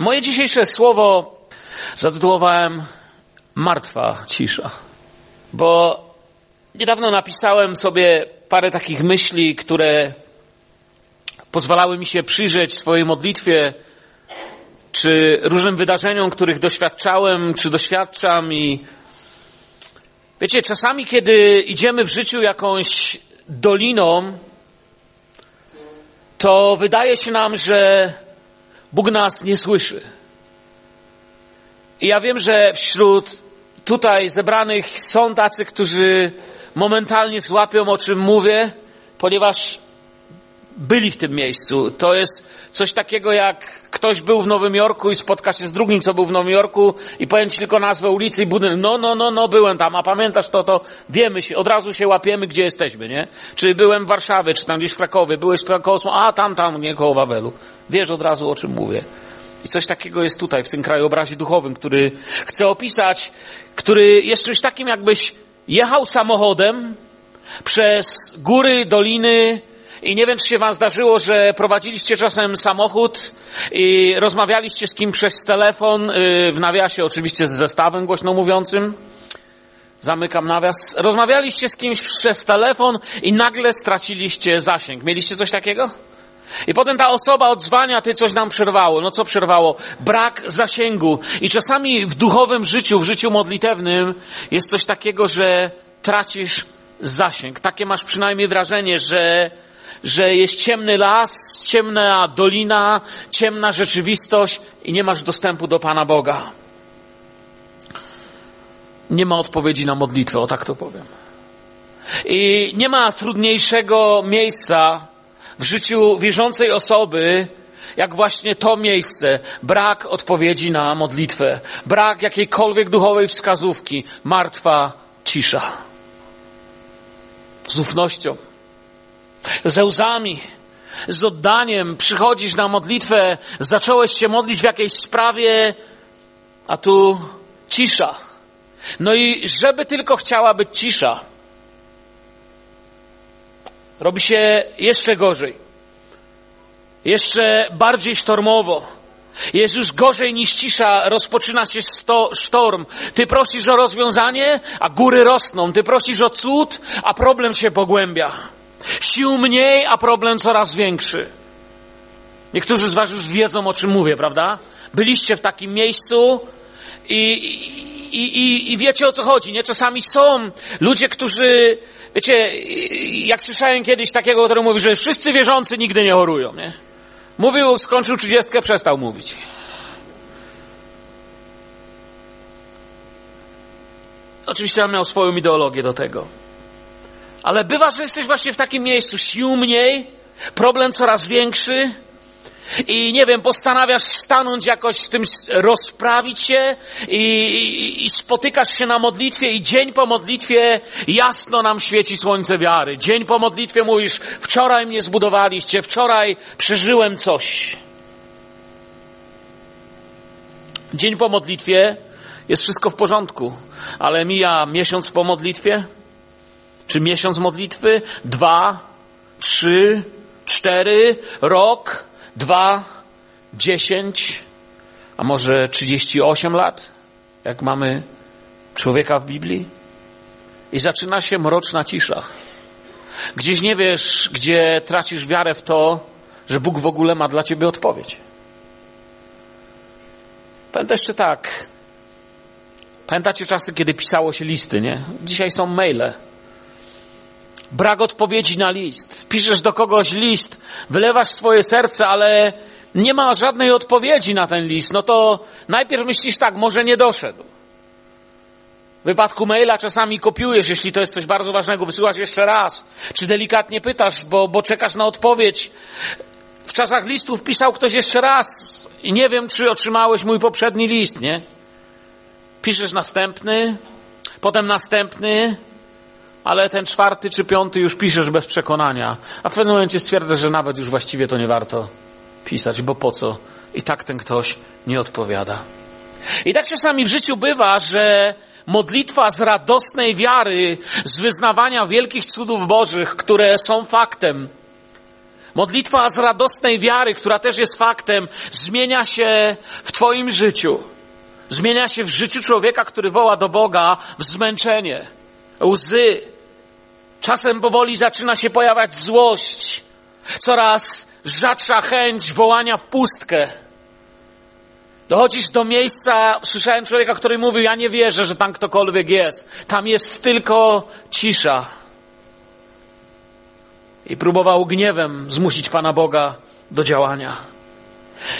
Moje dzisiejsze słowo zatytułowałem Martwa cisza, bo niedawno napisałem sobie parę takich myśli, które pozwalały mi się przyjrzeć swojej modlitwie, czy różnym wydarzeniom, których doświadczałem, czy doświadczam i wiecie, czasami kiedy idziemy w życiu jakąś doliną, to wydaje się nam, że Bóg nas nie słyszy. I ja wiem, że wśród tutaj zebranych są tacy, którzy momentalnie złapią, o czym mówię, ponieważ byli w tym miejscu. To jest coś takiego, jak ktoś był w Nowym Jorku i spotka się z drugim, co był w Nowym Jorku i powiem ci tylko nazwę ulicy i budynek. No, no, no, no, byłem tam, a pamiętasz to, to wiemy się, od razu się łapiemy, gdzie jesteśmy, nie? Czy byłem w Warszawie, czy tam gdzieś w Krakowie, byłeś koło, a tam, tam, nie koło Wawelu. Wiesz od razu, o czym mówię. I coś takiego jest tutaj, w tym krajobrazie duchowym, który chcę opisać, który jest czymś takim, jakbyś jechał samochodem przez góry, doliny, i nie wiem, czy się wam zdarzyło, że prowadziliście czasem samochód i rozmawialiście z kim przez telefon, y, w nawiasie oczywiście z zestawem głośno mówiącym. Zamykam nawias. Rozmawialiście z kimś przez telefon i nagle straciliście zasięg. Mieliście coś takiego? I potem ta osoba odzwania, ty coś nam przerwało. No co przerwało? Brak zasięgu. I czasami w duchowym życiu, w życiu modlitewnym jest coś takiego, że tracisz zasięg. Takie masz przynajmniej wrażenie, że że jest ciemny las, ciemna dolina, ciemna rzeczywistość i nie masz dostępu do Pana Boga. Nie ma odpowiedzi na modlitwę, o tak to powiem. I nie ma trudniejszego miejsca w życiu wierzącej osoby, jak właśnie to miejsce. Brak odpowiedzi na modlitwę, brak jakiejkolwiek duchowej wskazówki, martwa cisza. Z ufnością ze łzami, z oddaniem przychodzisz na modlitwę, zacząłeś się modlić w jakiejś sprawie, a tu cisza. No i żeby tylko chciała być cisza, robi się jeszcze gorzej. Jeszcze bardziej sztormowo. Jest już gorzej niż cisza, rozpoczyna się sto, sztorm. Ty prosisz o rozwiązanie, a góry rosną. Ty prosisz o cud, a problem się pogłębia. Sił mniej, a problem coraz większy. Niektórzy z Was już wiedzą, o czym mówię, prawda? Byliście w takim miejscu i, i, i, i wiecie, o co chodzi, nie? Czasami są ludzie, którzy, wiecie, jak słyszałem kiedyś takiego, który mówi, że wszyscy wierzący nigdy nie chorują, nie? Mówił, skończył trzydziestkę, przestał mówić. Oczywiście on miał swoją ideologię do tego. Ale bywa, że jesteś właśnie w takim miejscu, sił mniej, problem coraz większy i nie wiem, postanawiasz stanąć jakoś z tym, rozprawić się i, i, i, spotykasz się na modlitwie i dzień po modlitwie jasno nam świeci słońce wiary. Dzień po modlitwie mówisz, wczoraj mnie zbudowaliście, wczoraj przeżyłem coś. Dzień po modlitwie jest wszystko w porządku, ale mija miesiąc po modlitwie, czy miesiąc modlitwy? Dwa, trzy, cztery, rok, dwa, dziesięć, a może trzydzieści osiem lat, jak mamy człowieka w Biblii? I zaczyna się mroczna cisza. Gdzieś nie wiesz, gdzie tracisz wiarę w to, że Bóg w ogóle ma dla ciebie odpowiedź. Pamiętaj jeszcze tak. Pamiętacie czasy, kiedy pisało się listy, nie? Dzisiaj są maile. Brak odpowiedzi na list. Piszesz do kogoś list, wylewasz swoje serce, ale nie ma żadnej odpowiedzi na ten list. No to najpierw myślisz tak, może nie doszedł. W wypadku maila czasami kopiujesz, jeśli to jest coś bardzo ważnego, wysyłasz jeszcze raz. Czy delikatnie pytasz, bo, bo czekasz na odpowiedź. W czasach listów pisał ktoś jeszcze raz i nie wiem, czy otrzymałeś mój poprzedni list, nie? Piszesz następny, potem następny, ale ten czwarty czy piąty już piszesz bez przekonania, a w pewnym momencie stwierdzasz, że nawet już właściwie to nie warto pisać, bo po co? I tak ten ktoś nie odpowiada. I tak czasami w życiu bywa, że modlitwa z radosnej wiary, z wyznawania wielkich cudów Bożych, które są faktem, Modlitwa z radosnej wiary, która też jest faktem, zmienia się w Twoim życiu. Zmienia się w życiu człowieka, który woła do Boga w zmęczenie, łzy. Czasem powoli zaczyna się pojawiać złość, coraz rzadsza chęć wołania w pustkę. Dochodzisz do miejsca, słyszałem człowieka, który mówił, ja nie wierzę, że tam ktokolwiek jest. Tam jest tylko cisza. I próbował gniewem zmusić Pana Boga do działania.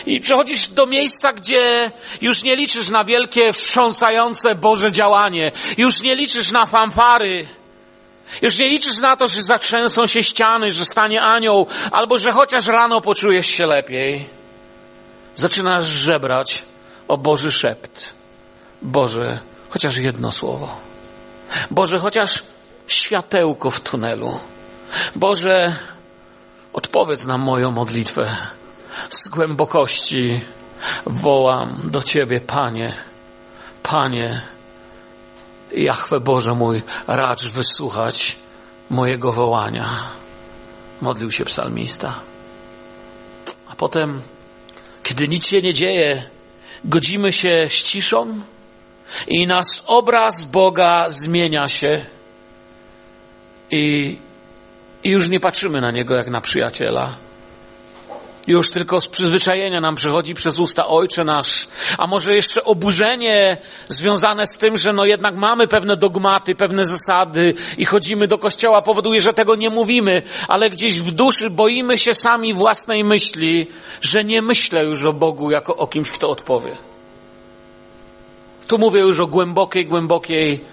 I przechodzisz do miejsca, gdzie już nie liczysz na wielkie, wstrząsające Boże działanie. Już nie liczysz na fanfary. Już nie liczysz na to, że zatrzęsą się ściany, że stanie anioł, albo że chociaż rano poczujesz się lepiej. Zaczynasz żebrać o Boży szept. Boże, chociaż jedno słowo. Boże, chociaż światełko w tunelu. Boże, odpowiedz na moją modlitwę. Z głębokości wołam do Ciebie, Panie, Panie, Jachwę Boże mój, racz wysłuchać mojego wołania. Modlił się psalmista. A potem, kiedy nic się nie dzieje, godzimy się z ciszą i nasz obraz Boga zmienia się i, i już nie patrzymy na Niego jak na przyjaciela już tylko z przyzwyczajenia nam przechodzi przez usta Ojcze nasz, a może jeszcze oburzenie związane z tym, że no jednak mamy pewne dogmaty, pewne zasady i chodzimy do kościoła powoduje, że tego nie mówimy, ale gdzieś w duszy boimy się sami własnej myśli, że nie myślę już o Bogu jako o kimś, kto odpowie. Tu mówię już o głębokiej, głębokiej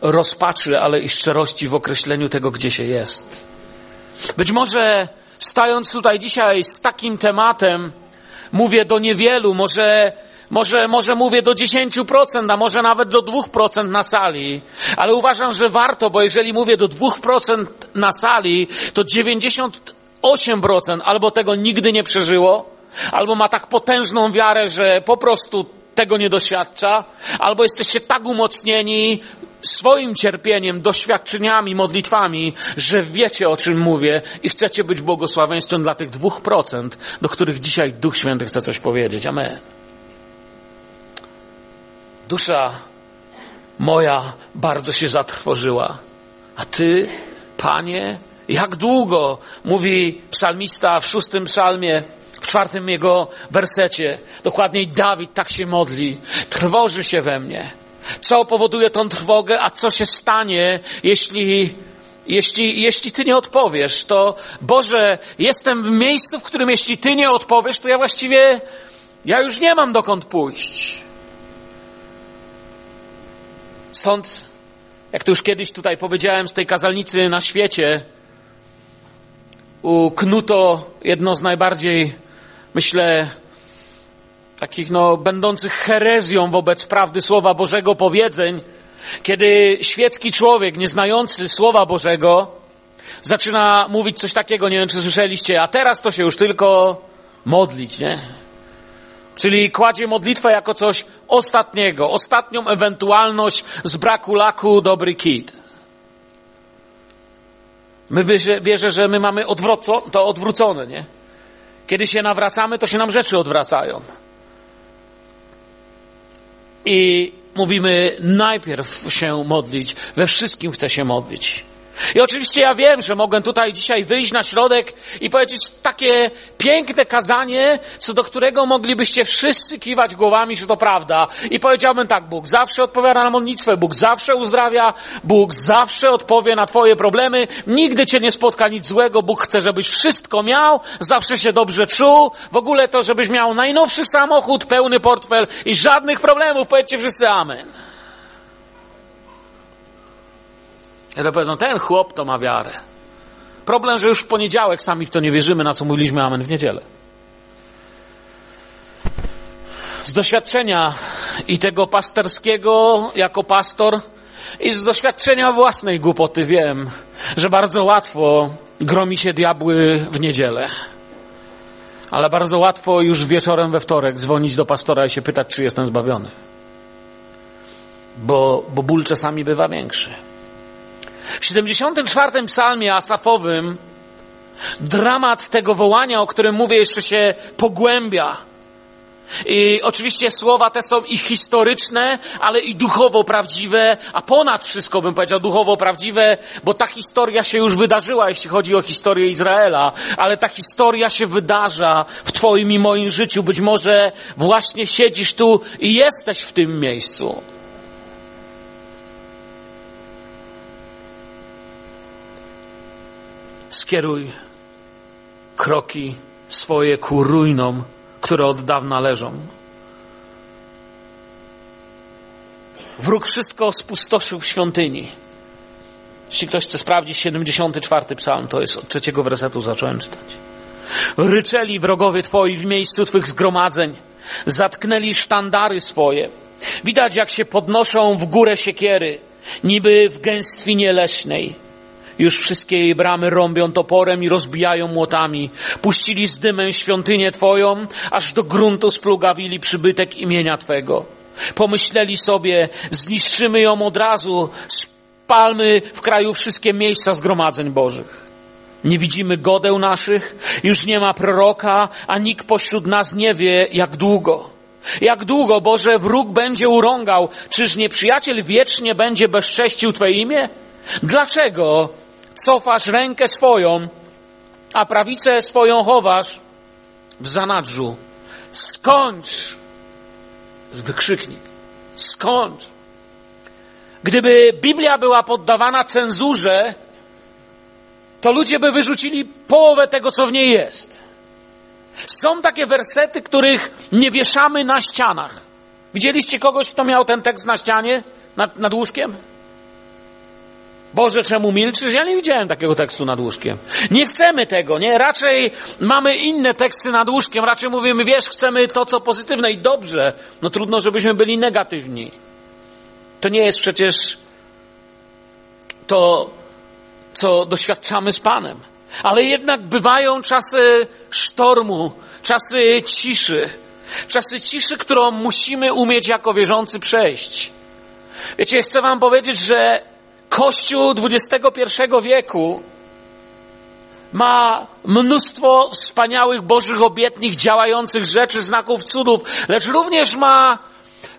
rozpaczy, ale i szczerości w określeniu tego, gdzie się jest. Być może stając tutaj dzisiaj z takim tematem, mówię do niewielu, może, może, może mówię do 10%, a może nawet do 2% na sali, ale uważam, że warto, bo jeżeli mówię do 2% na sali, to 98% albo tego nigdy nie przeżyło, albo ma tak potężną wiarę, że po prostu tego nie doświadcza, albo jesteście tak umocnieni swoim cierpieniem, doświadczeniami, modlitwami, że wiecie o czym mówię i chcecie być błogosławieństwem dla tych dwóch procent, do których dzisiaj Duch Święty chce coś powiedzieć. Amen. Dusza moja bardzo się zatrwożyła. A ty, panie, jak długo, mówi psalmista w szóstym psalmie, w czwartym jego wersecie, dokładniej Dawid tak się modli, trwoży się we mnie. Co powoduje tą trwogę, a co się stanie, jeśli, jeśli, jeśli Ty nie odpowiesz? To Boże, jestem w miejscu, w którym jeśli Ty nie odpowiesz, to ja właściwie, ja już nie mam dokąd pójść. Stąd, jak to już kiedyś tutaj powiedziałem z tej kazalnicy na świecie, uknuto jedno z najbardziej, myślę, takich no, będących herezją wobec prawdy Słowa Bożego powiedzeń, kiedy świecki człowiek, nieznający Słowa Bożego, zaczyna mówić coś takiego, nie wiem czy słyszeliście, a teraz to się już tylko modlić, nie? Czyli kładzie modlitwę jako coś ostatniego, ostatnią ewentualność z braku laku, dobry kit. My wierzę, wierzę że my mamy odwróco, to odwrócone, nie? Kiedy się nawracamy, to się nam rzeczy odwracają. I mówimy najpierw się modlić, we wszystkim chcę się modlić. I oczywiście ja wiem, że mogę tutaj dzisiaj wyjść na środek i powiedzieć takie piękne kazanie, co do którego moglibyście wszyscy kiwać głowami, że to prawda. I powiedziałbym tak, Bóg zawsze odpowiada na modlitwę, Bóg zawsze uzdrawia, Bóg zawsze odpowie na twoje problemy, nigdy cię nie spotka nic złego, Bóg chce, żebyś wszystko miał, zawsze się dobrze czuł, w ogóle to, żebyś miał najnowszy samochód, pełny portfel i żadnych problemów, powiedzcie wszyscy amen. Ja to powiedzą, ten chłop to ma wiarę. Problem, że już w poniedziałek sami w to nie wierzymy, na co mówiliśmy amen w niedzielę. Z doświadczenia i tego pasterskiego jako pastor i z doświadczenia własnej głupoty wiem, że bardzo łatwo gromi się diabły w niedzielę. Ale bardzo łatwo już wieczorem we wtorek dzwonić do pastora i się pytać, czy jestem zbawiony. Bo, bo ból czasami bywa większy. W 74 psalmie asafowym Dramat tego wołania, o którym mówię, jeszcze się pogłębia. I oczywiście słowa te są i historyczne, ale i duchowo prawdziwe, a ponad wszystko bym powiedział duchowo prawdziwe, bo ta historia się już wydarzyła, jeśli chodzi o historię Izraela, ale ta historia się wydarza w Twoim i moim życiu. Być może właśnie siedzisz tu i jesteś w tym miejscu. Skieruj kroki swoje ku ruinom które od dawna leżą. Wróg wszystko spustoszył w świątyni. Jeśli ktoś chce sprawdzić 74 psalm, to jest od trzeciego wersetu zacząłem czytać. Ryczeli wrogowie twoi w miejscu twych zgromadzeń. Zatknęli sztandary swoje. Widać, jak się podnoszą w górę siekiery, niby w gęstwinie leśnej. Już wszystkie jej bramy rąbią toporem i rozbijają młotami. Puścili z dymem świątynię Twoją, aż do gruntu splugawili przybytek imienia Twego. Pomyśleli sobie, zniszczymy ją od razu, spalmy w kraju wszystkie miejsca zgromadzeń Bożych. Nie widzimy godeł naszych, już nie ma proroka, a nikt pośród nas nie wie, jak długo. Jak długo, Boże, wróg będzie urągał? Czyż nieprzyjaciel wiecznie będzie bezcześcił Twe imię? Dlaczego cofasz rękę swoją, a prawicę swoją chowasz w zanadrzu? Skończ! Wykrzyknik. Skończ! Gdyby Biblia była poddawana cenzurze, to ludzie by wyrzucili połowę tego, co w niej jest. Są takie wersety, których nie wieszamy na ścianach. Widzieliście kogoś, kto miał ten tekst na ścianie, nad, nad łóżkiem? Boże, czemu milczysz? Ja nie widziałem takiego tekstu nad łóżkiem. Nie chcemy tego, nie? Raczej mamy inne teksty nad łóżkiem. Raczej mówimy, wiesz, chcemy to, co pozytywne i dobrze. No trudno, żebyśmy byli negatywni. To nie jest przecież to, co doświadczamy z Panem. Ale jednak bywają czasy sztormu, czasy ciszy. Czasy ciszy, którą musimy umieć jako wierzący przejść. Wiecie, chcę wam powiedzieć, że Kościół XXI wieku ma mnóstwo wspaniałych Bożych obietnic, działających rzeczy, znaków, cudów, lecz również ma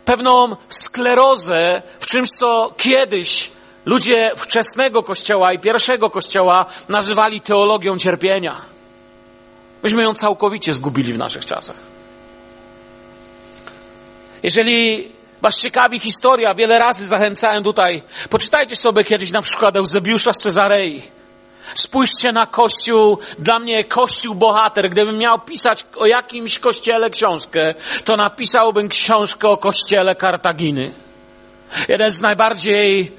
pewną sklerozę w czymś, co kiedyś ludzie wczesnego Kościoła i pierwszego Kościoła nazywali teologią cierpienia. Myśmy ją całkowicie zgubili w naszych czasach. Jeżeli Was ciekawi historia, wiele razy zachęcałem tutaj. Poczytajcie sobie kiedyś na przykład Eusebiusza z Cezarei. Spójrzcie na Kościół, dla mnie Kościół bohater. Gdybym miał pisać o jakimś kościele książkę, to napisałbym książkę o kościele Kartaginy. Jeden z najbardziej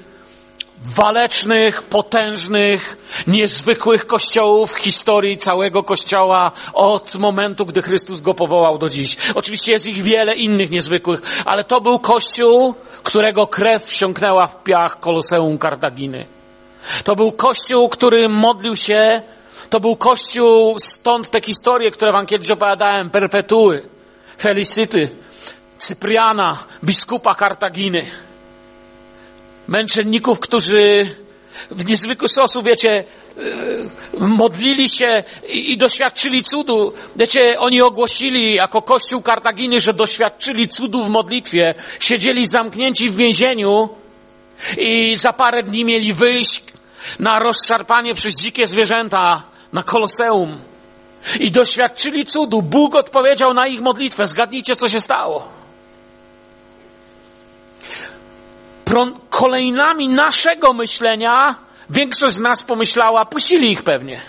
walecznych, potężnych, niezwykłych kościołów w historii całego kościoła od momentu, gdy Chrystus go powołał do dziś. Oczywiście jest ich wiele innych niezwykłych, ale to był kościół, którego krew wsiąknęła w piach Koloseum Kartaginy. To był kościół, który modlił się, to był kościół, stąd te historie, które wam kiedyś opowiadałem, perpetuły, Felicity, Cypriana, biskupa Kartaginy męczenników, którzy w niezwykły sposób, wiecie, e, modlili się i, doświadczyli cudu. Wiecie, oni ogłosili jako Kościół Kartaginy, że doświadczyli cudu w modlitwie. Siedzieli zamknięci w więzieniu i za parę dni mieli wyjść na rozszarpanie przez dzikie zwierzęta na Koloseum. I doświadczyli cudu. Bóg odpowiedział na ich modlitwę. Zgadnijcie, co się stało. Kolejnami naszego myślenia większość z nas pomyślała, puścili ich pewnie.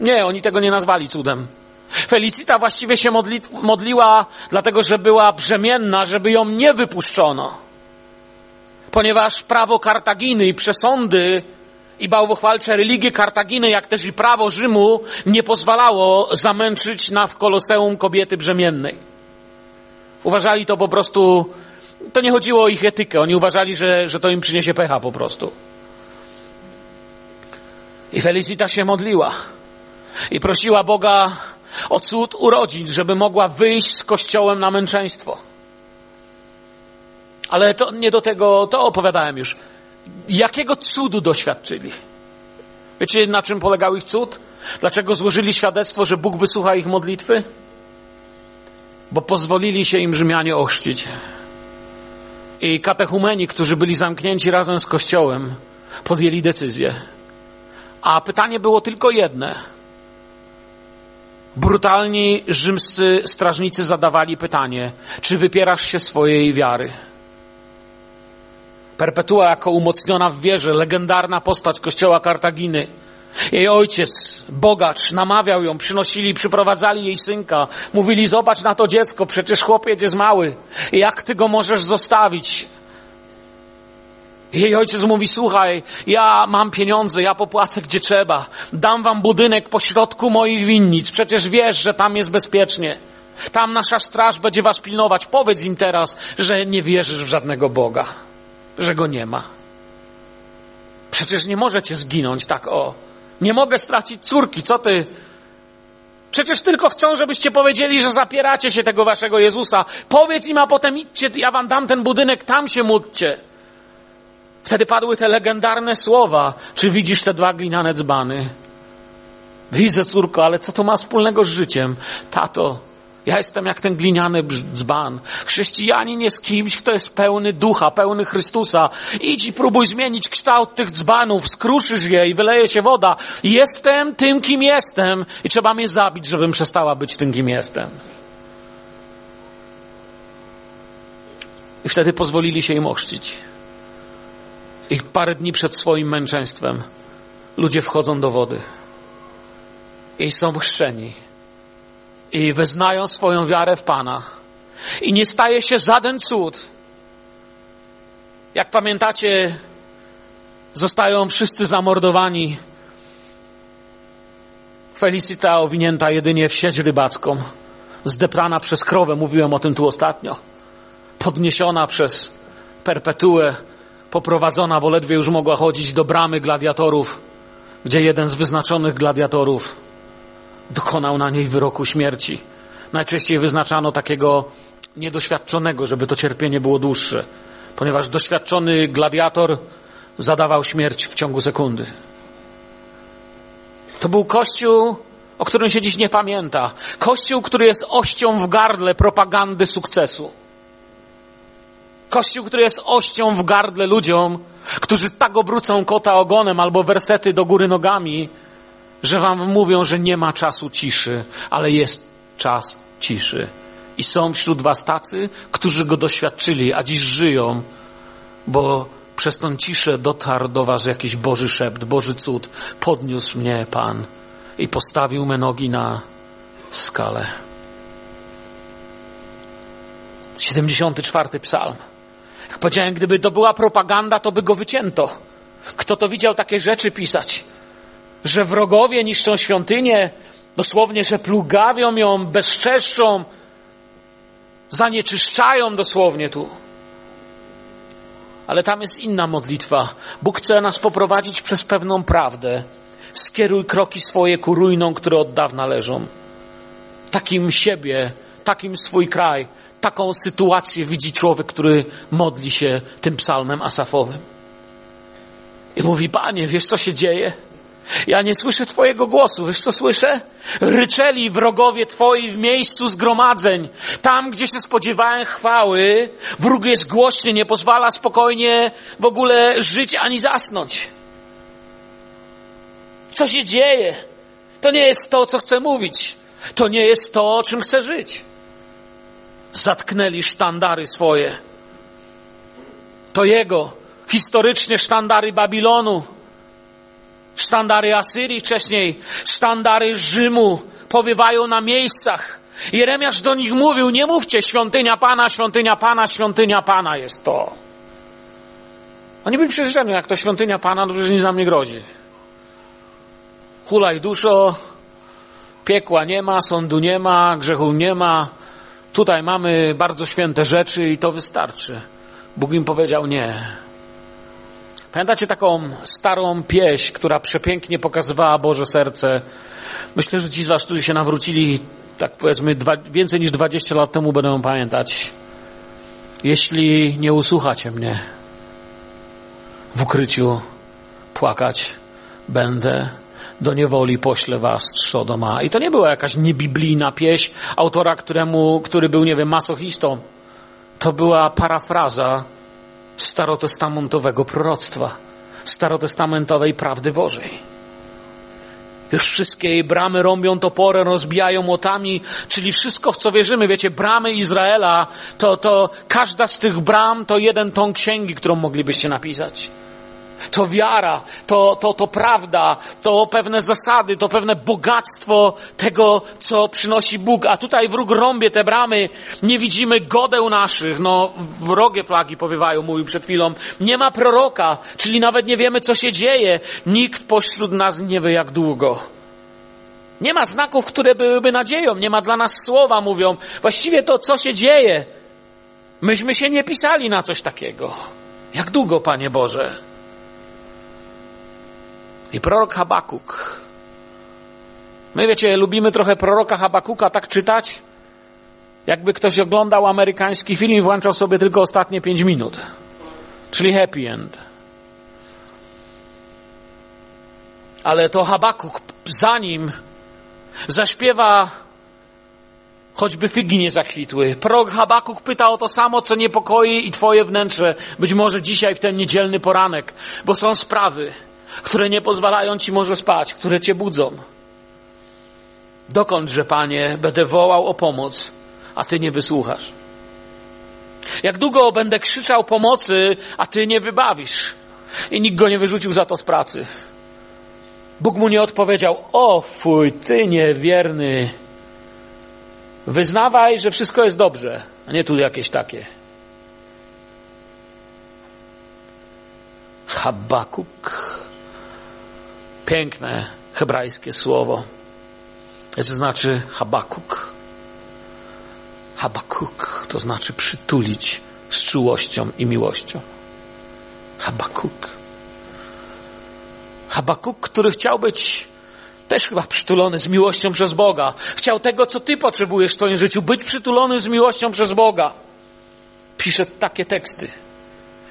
Nie, oni tego nie nazwali cudem. Felicita właściwie się modli, modliła, dlatego że była brzemienna, żeby ją nie wypuszczono. Ponieważ prawo Kartaginy i przesądy i bałwochwalcze religie Kartaginy, jak też i prawo Rzymu nie pozwalało zamęczyć na w koloseum kobiety brzemiennej. Uważali to po prostu to nie chodziło o ich etykę. Oni uważali, że, że to im przyniesie pecha po prostu. I Felicita się modliła i prosiła Boga o cud urodzin, żeby mogła wyjść z kościołem na męczeństwo. Ale to nie do tego, to opowiadałem już. Jakiego cudu doświadczyli? Wiecie, na czym polegał ich cud? Dlaczego złożyli świadectwo, że Bóg wysłucha ich modlitwy? Bo pozwolili się im Rzymianie ochrzcić. Katechumeni, którzy byli zamknięci razem z Kościołem, podjęli decyzję. A pytanie było tylko jedne. Brutalni rzymscy strażnicy zadawali pytanie, czy wypierasz się swojej wiary? Perpetua jako umocniona w wierze, legendarna postać kościoła Kartaginy. Jej ojciec, bogacz, namawiał ją, przynosili, przyprowadzali jej synka. Mówili, zobacz na to dziecko, przecież chłopiec jest mały. Jak ty go możesz zostawić? Jej ojciec mówi, słuchaj, ja mam pieniądze, ja popłacę gdzie trzeba. Dam wam budynek pośrodku moich winnic. Przecież wiesz, że tam jest bezpiecznie. Tam nasza straż będzie was pilnować. Powiedz im teraz, że nie wierzysz w żadnego Boga. Że go nie ma. Przecież nie możecie zginąć tak o. Nie mogę stracić córki, co ty? Przecież tylko chcą, żebyście powiedzieli, że zapieracie się tego waszego Jezusa. Powiedz im, a potem idźcie, ja wam dam ten budynek, tam się módlcie. Wtedy padły te legendarne słowa. Czy widzisz te dwa glinane dzbany? Widzę, córko, ale co to ma wspólnego z życiem? Tato, ja jestem jak ten gliniany dzban. Chrześcijanin jest kimś, kto jest pełny ducha, pełny Chrystusa. Idź i próbuj zmienić kształt tych dzbanów, skruszysz je i wyleje się woda. Jestem tym, kim jestem i trzeba mnie zabić, żebym przestała być tym, kim jestem. I wtedy pozwolili się im ochrzcić. I parę dni przed swoim męczeństwem ludzie wchodzą do wody i są chrzczeni i wyznają swoją wiarę w Pana. I nie staje się żaden cud. Jak pamiętacie, zostają wszyscy zamordowani. Felicita owinięta jedynie w sieć rybacką, zdeprana przez krowę, mówiłem o tym tu ostatnio, podniesiona przez perpetuę poprowadzona, bo ledwie już mogła chodzić do bramy gladiatorów, gdzie jeden z wyznaczonych gladiatorów dokonał na niej wyroku śmierci. Najczęściej wyznaczano takiego niedoświadczonego, żeby to cierpienie było dłuższe, ponieważ doświadczony gladiator zadawał śmierć w ciągu sekundy. To był kościół, o którym się dziś nie pamięta. Kościół, który jest ością w gardle propagandy sukcesu. Kościół, który jest ością w gardle ludziom, którzy tak obrócą kota ogonem albo wersety do góry nogami, że wam mówią, że nie ma czasu ciszy, ale jest czas ciszy. I są wśród was tacy, którzy go doświadczyli, a dziś żyją, bo przez tą ciszę dotarł do was jakiś Boży szept, Boży cud. Podniósł mnie Pan i postawił me nogi na skalę. 74 psalm. Jak powiedziałem, gdyby to była propaganda, to by go wycięto. Kto to widział takie rzeczy pisać? Że wrogowie niszczą świątynię, dosłownie, że plugawią ją, bezczeszczą, zanieczyszczają dosłownie tu. Ale tam jest inna modlitwa. Bóg chce nas poprowadzić przez pewną prawdę. Skieruj kroki swoje ku ruinom, które od dawna leżą. Takim siebie, takim swój kraj, taką sytuację widzi człowiek, który modli się tym psalmem asafowym. I mówi, panie, wiesz co się dzieje? Ja nie słyszę Twojego głosu. Wiesz co słyszę? Ryczeli wrogowie Twoi w miejscu zgromadzeń. Tam, gdzie się spodziewałem chwały, wróg jest głośny, nie pozwala spokojnie w ogóle żyć ani zasnąć. Co się dzieje? To nie jest to, co chcę mówić. To nie jest to, czym chcę żyć zatknęli sztandary swoje. To jego historycznie sztandary Babilonu, sztandary Asyrii wcześniej, sztandary Rzymu powiewają na miejscach. Jeremiasz do nich mówił, nie mówcie świątynia Pana, świątynia Pana, świątynia Pana jest to. Oni byli przyjrzeni, jak to świątynia Pana, to nic nam nie grozi. Hulaj duszo, piekła nie ma, sądu nie ma, grzechu nie ma, Tutaj mamy bardzo święte rzeczy i to wystarczy. Bóg im powiedział nie. Pamiętacie taką starą pieśń, która przepięknie pokazywała Boże serce? Myślę, że ci z Was, którzy się nawrócili, tak powiedzmy, dwa, więcej niż 20 lat temu będą pamiętać. Jeśli nie usłuchacie mnie w ukryciu, płakać będę do niewoli poślę was trzodoma. I to nie była jakaś niebiblijna pieśń autora, któremu, który był, nie wiem, masochistą. To była parafraza starotestamentowego proroctwa, starotestamentowej prawdy Bożej. Już wszystkie jej bramy rąbią toporem, rozbijają młotami, czyli wszystko, w co wierzymy. Wiecie, bramy Izraela, to, to każda z tych bram to jeden ton księgi, którą moglibyście napisać. To wiara, to, to, to prawda, to pewne zasady, to pewne bogactwo tego, co przynosi Bóg. A tutaj wróg rąbie te bramy, nie widzimy godeł naszych, no wrogie flagi powiewają, mówił przed chwilą. Nie ma proroka, czyli nawet nie wiemy, co się dzieje. Nikt pośród nas nie wie, jak długo. Nie ma znaków, które byłyby nadzieją, nie ma dla nas słowa, mówią. Właściwie to, co się dzieje. Myśmy się nie pisali na coś takiego. Jak długo, Panie Boże? I prorok Habakuk. My wiecie, lubimy trochę proroka Habakuka tak czytać, jakby ktoś oglądał amerykański film i włączał sobie tylko ostatnie pięć minut. Czyli happy end. Ale to Habakuk, zanim zaśpiewa choćby figi nie zakwitły. Prorok Habakuk pyta o to samo, co niepokoi i twoje wnętrze, być może dzisiaj w ten niedzielny poranek, bo są sprawy, które nie pozwalają ci może spać, które cię budzą. Dokądże, Panie, będę wołał o pomoc, a Ty nie wysłuchasz? Jak długo będę krzyczał pomocy, a Ty nie wybawisz? I nikt go nie wyrzucił za to z pracy. Bóg mu nie odpowiedział, o fuj, Ty niewierny. Wyznawaj, że wszystko jest dobrze, a nie tu jakieś takie. Habakuk Piękne hebrajskie słowo. To znaczy Habakuk. Habakuk to znaczy przytulić z czułością i miłością. Habakuk. Habakuk, który chciał być też chyba przytulony z miłością przez Boga. Chciał tego, co ty potrzebujesz w swoim życiu, być przytulony z miłością przez Boga. Pisze takie teksty.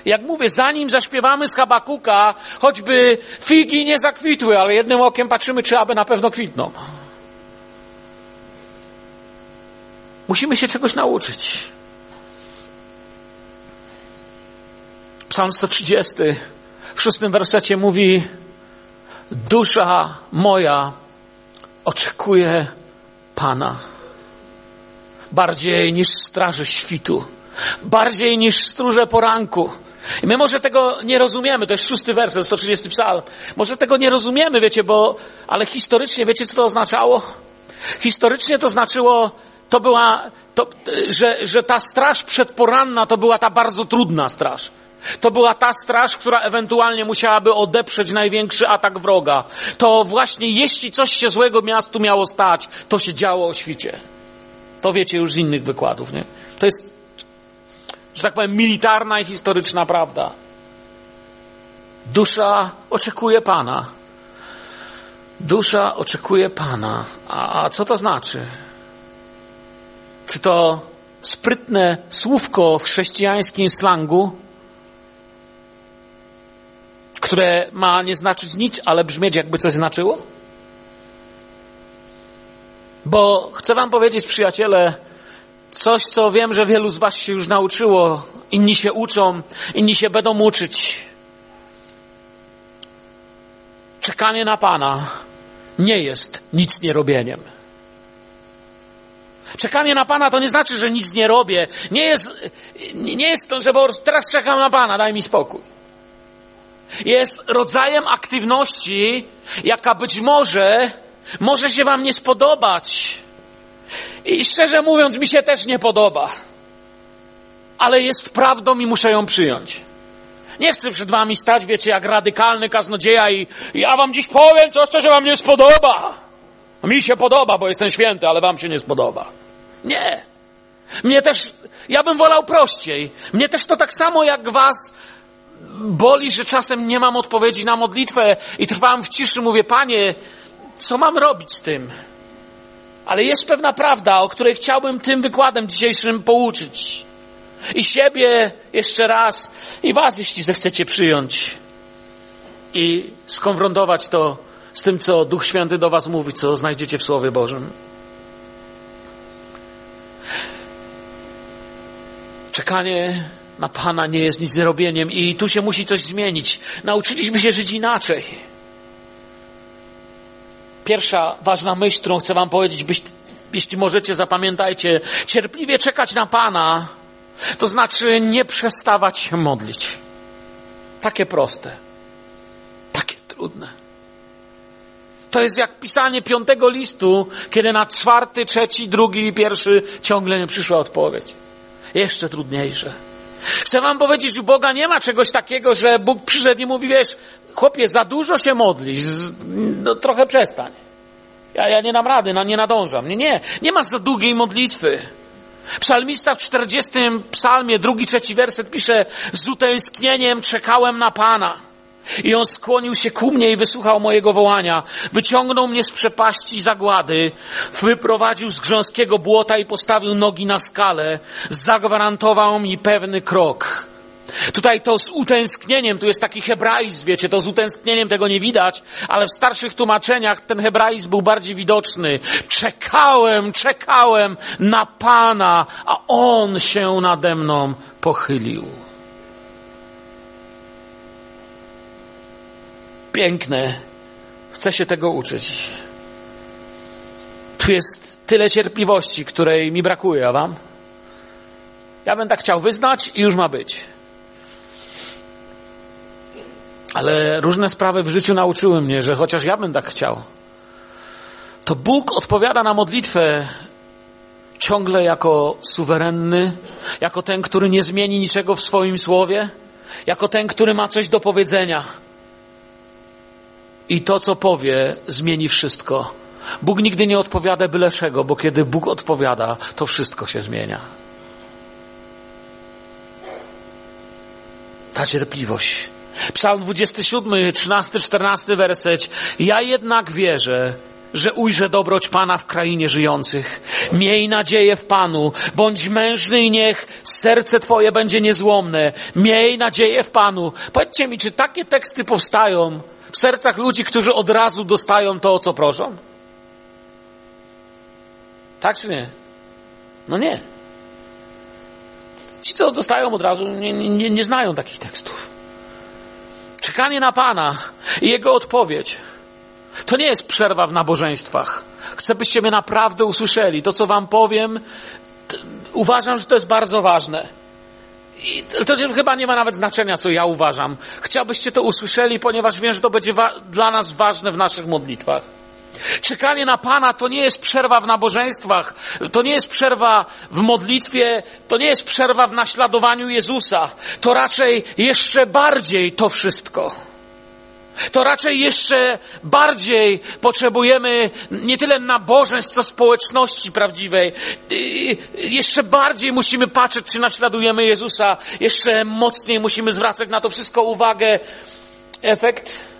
Jak mówię, zanim zaśpiewamy z Habakuka, choćby figi nie zakwitły, ale jednym okiem patrzymy, czy aby na pewno kwitną. Musimy się czegoś nauczyć. Psalm 130 w szóstym wersecie mówi Dusza moja oczekuje Pana bardziej niż straży świtu, bardziej niż stróże poranku. I my może tego nie rozumiemy, to jest szósty werset, 130 psalm. Może tego nie rozumiemy, wiecie, bo, ale historycznie, wiecie, co to oznaczało? Historycznie to znaczyło, to była, to, że, że ta straż przedporanna to była ta bardzo trudna straż. To była ta straż, która ewentualnie musiałaby odeprzeć największy atak wroga. To właśnie jeśli coś się złego miastu miało stać, to się działo o świcie. To wiecie już z innych wykładów, nie? To jest że tak powiem, militarna i historyczna prawda. Dusza oczekuje Pana. Dusza oczekuje Pana. A, a co to znaczy? Czy to sprytne słówko w chrześcijańskim slangu, które ma nie znaczyć nic, ale brzmieć jakby coś znaczyło? Bo chcę Wam powiedzieć, przyjaciele, Coś, co wiem, że wielu z Was się już nauczyło, inni się uczą, inni się będą uczyć. Czekanie na Pana nie jest nic nie robieniem. Czekanie na Pana to nie znaczy, że nic nie robię. Nie jest, nie jest to, że teraz czekam na Pana, daj mi spokój. Jest rodzajem aktywności, jaka być może może się Wam nie spodobać. I szczerze mówiąc, mi się też nie podoba. Ale jest prawdą i muszę ją przyjąć. Nie chcę przed wami stać, wiecie, jak radykalny kaznodzieja i ja wam dziś powiem coś, co się wam nie spodoba. Mi się podoba, bo jestem święty, ale wam się nie spodoba. Nie. Mnie też, ja bym wolał prościej. Mnie też to tak samo jak was boli, że czasem nie mam odpowiedzi na modlitwę i trwam w ciszy, mówię, panie, co mam robić z tym? Ale jest pewna prawda, o której chciałbym tym wykładem dzisiejszym pouczyć. I siebie jeszcze raz, i was, jeśli zechcecie przyjąć. i skonfrontować to z tym, co Duch Święty do Was mówi, co znajdziecie w Słowie Bożym. Czekanie na Pana nie jest nic zrobieniem i tu się musi coś zmienić. Nauczyliśmy się żyć inaczej. Pierwsza ważna myśl, którą chcę Wam powiedzieć, byś, jeśli możecie, zapamiętajcie, cierpliwie czekać na Pana, to znaczy nie przestawać się modlić. Takie proste, takie trudne. To jest jak pisanie piątego listu, kiedy na czwarty, trzeci, drugi i pierwszy ciągle nie przyszła odpowiedź. Jeszcze trudniejsze. Chcę wam powiedzieć, u Boga nie ma czegoś takiego, że Bóg przyszedł i mówi, wiesz, chłopie, za dużo się modlisz, no, trochę przestań. Ja, ja nie dam rady, no, nie nadążam. Nie, nie, nie ma za długiej modlitwy. Psalmista w 40 psalmie, drugi, trzeci werset pisze, z utęsknieniem czekałem na Pana. I on skłonił się ku mnie i wysłuchał mojego wołania. Wyciągnął mnie z przepaści zagłady, wyprowadził z grząskiego błota i postawił nogi na skalę. Zagwarantował mi pewny krok. Tutaj to z utęsknieniem, tu jest taki hebraizm, wiecie, to z utęsknieniem tego nie widać, ale w starszych tłumaczeniach ten hebraizm był bardziej widoczny. Czekałem, czekałem na Pana, a On się nade mną pochylił. Piękne. Chcę się tego uczyć. Tu jest tyle cierpliwości, której mi brakuje, a wam? Ja bym tak chciał wyznać i już ma być. Ale różne sprawy w życiu nauczyły mnie, że chociaż ja bym tak chciał, to Bóg odpowiada na modlitwę ciągle jako suwerenny, jako ten, który nie zmieni niczego w swoim słowie, jako ten, który ma coś do powiedzenia. I to, co powie, zmieni wszystko. Bóg nigdy nie odpowiada byle czego, bo kiedy Bóg odpowiada, to wszystko się zmienia. Ta cierpliwość. Psalm 27, 13, 14 werset. Ja jednak wierzę, że ujrzę dobroć Pana w krainie żyjących. Miej nadzieję w Panu, bądź mężny i niech serce Twoje będzie niezłomne. Miej nadzieję w Panu. Powiedzcie mi, czy takie teksty powstają w sercach ludzi, którzy od razu dostają to, o co proszą? Tak czy nie? No nie. Ci, co dostają od razu, nie, nie, nie znają takich tekstów. Czekanie na Pana i Jego odpowiedź to nie jest przerwa w nabożeństwach. Chcę, byście mnie naprawdę usłyszeli. To, co Wam powiem, uważam, że to jest bardzo ważne. I to chyba nie ma nawet znaczenia, co ja uważam. Chciałbyście to usłyszeli, ponieważ wiem, że to będzie dla nas ważne w naszych modlitwach. Czekanie na Pana to nie jest przerwa w nabożeństwach, to nie jest przerwa w modlitwie, to nie jest przerwa w naśladowaniu Jezusa. To raczej jeszcze bardziej to wszystko to raczej jeszcze bardziej potrzebujemy nie tyle nabożeństw, co społeczności prawdziwej. Jeszcze bardziej musimy patrzeć, czy naśladujemy Jezusa. Jeszcze mocniej musimy zwracać na to wszystko uwagę. Efekt?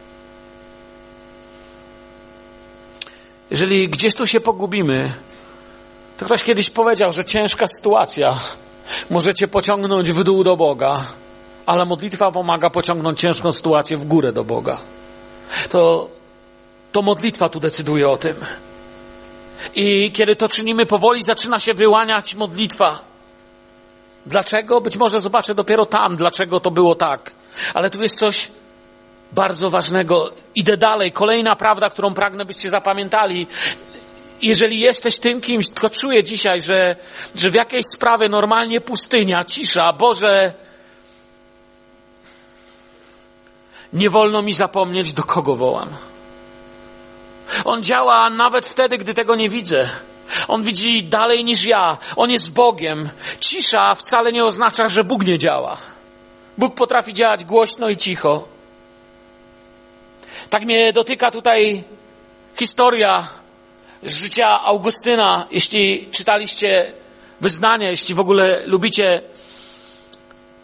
Jeżeli gdzieś tu się pogubimy, to ktoś kiedyś powiedział, że ciężka sytuacja możecie pociągnąć w dół do Boga ale modlitwa pomaga pociągnąć ciężką sytuację w górę do Boga. To, to modlitwa tu decyduje o tym. I kiedy to czynimy powoli, zaczyna się wyłaniać modlitwa. Dlaczego? Być może zobaczę dopiero tam, dlaczego to było tak. Ale tu jest coś bardzo ważnego. Idę dalej. Kolejna prawda, którą pragnę, byście zapamiętali. Jeżeli jesteś tym kimś, to czuję dzisiaj, że, że w jakiejś sprawie normalnie pustynia, cisza, Boże, Nie wolno mi zapomnieć, do kogo wołam. On działa nawet wtedy, gdy tego nie widzę. On widzi dalej niż ja. On jest Bogiem. Cisza wcale nie oznacza, że Bóg nie działa. Bóg potrafi działać głośno i cicho. Tak mnie dotyka tutaj historia życia Augustyna. Jeśli czytaliście wyznania, jeśli w ogóle lubicie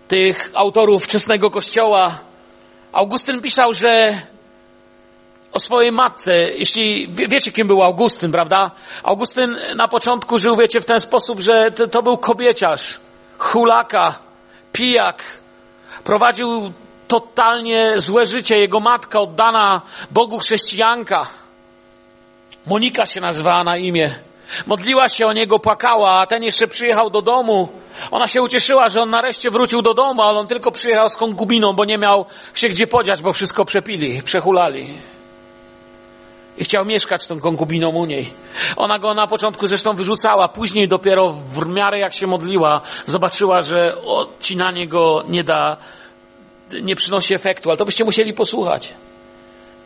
tych autorów wczesnego kościoła, Augustyn pisał, że o swojej matce, jeśli wiecie, kim był Augustyn, prawda? Augustyn na początku żył, wiecie, w ten sposób, że to, to był kobieciarz, hulaka, pijak. Prowadził totalnie złe życie. Jego matka oddana Bogu chrześcijanka. Monika się nazywała na imię. Modliła się o niego, płakała, a ten jeszcze przyjechał do domu. Ona się ucieszyła, że on nareszcie wrócił do domu, ale on tylko przyjechał z konkubiną, bo nie miał się gdzie podziać, bo wszystko przepili, przehulali. I chciał mieszkać z tą konkubiną u niej. Ona go na początku zresztą wyrzucała, później dopiero w miarę jak się modliła, zobaczyła, że odcinanie go nie da, nie przynosi efektu. Ale to byście musieli posłuchać,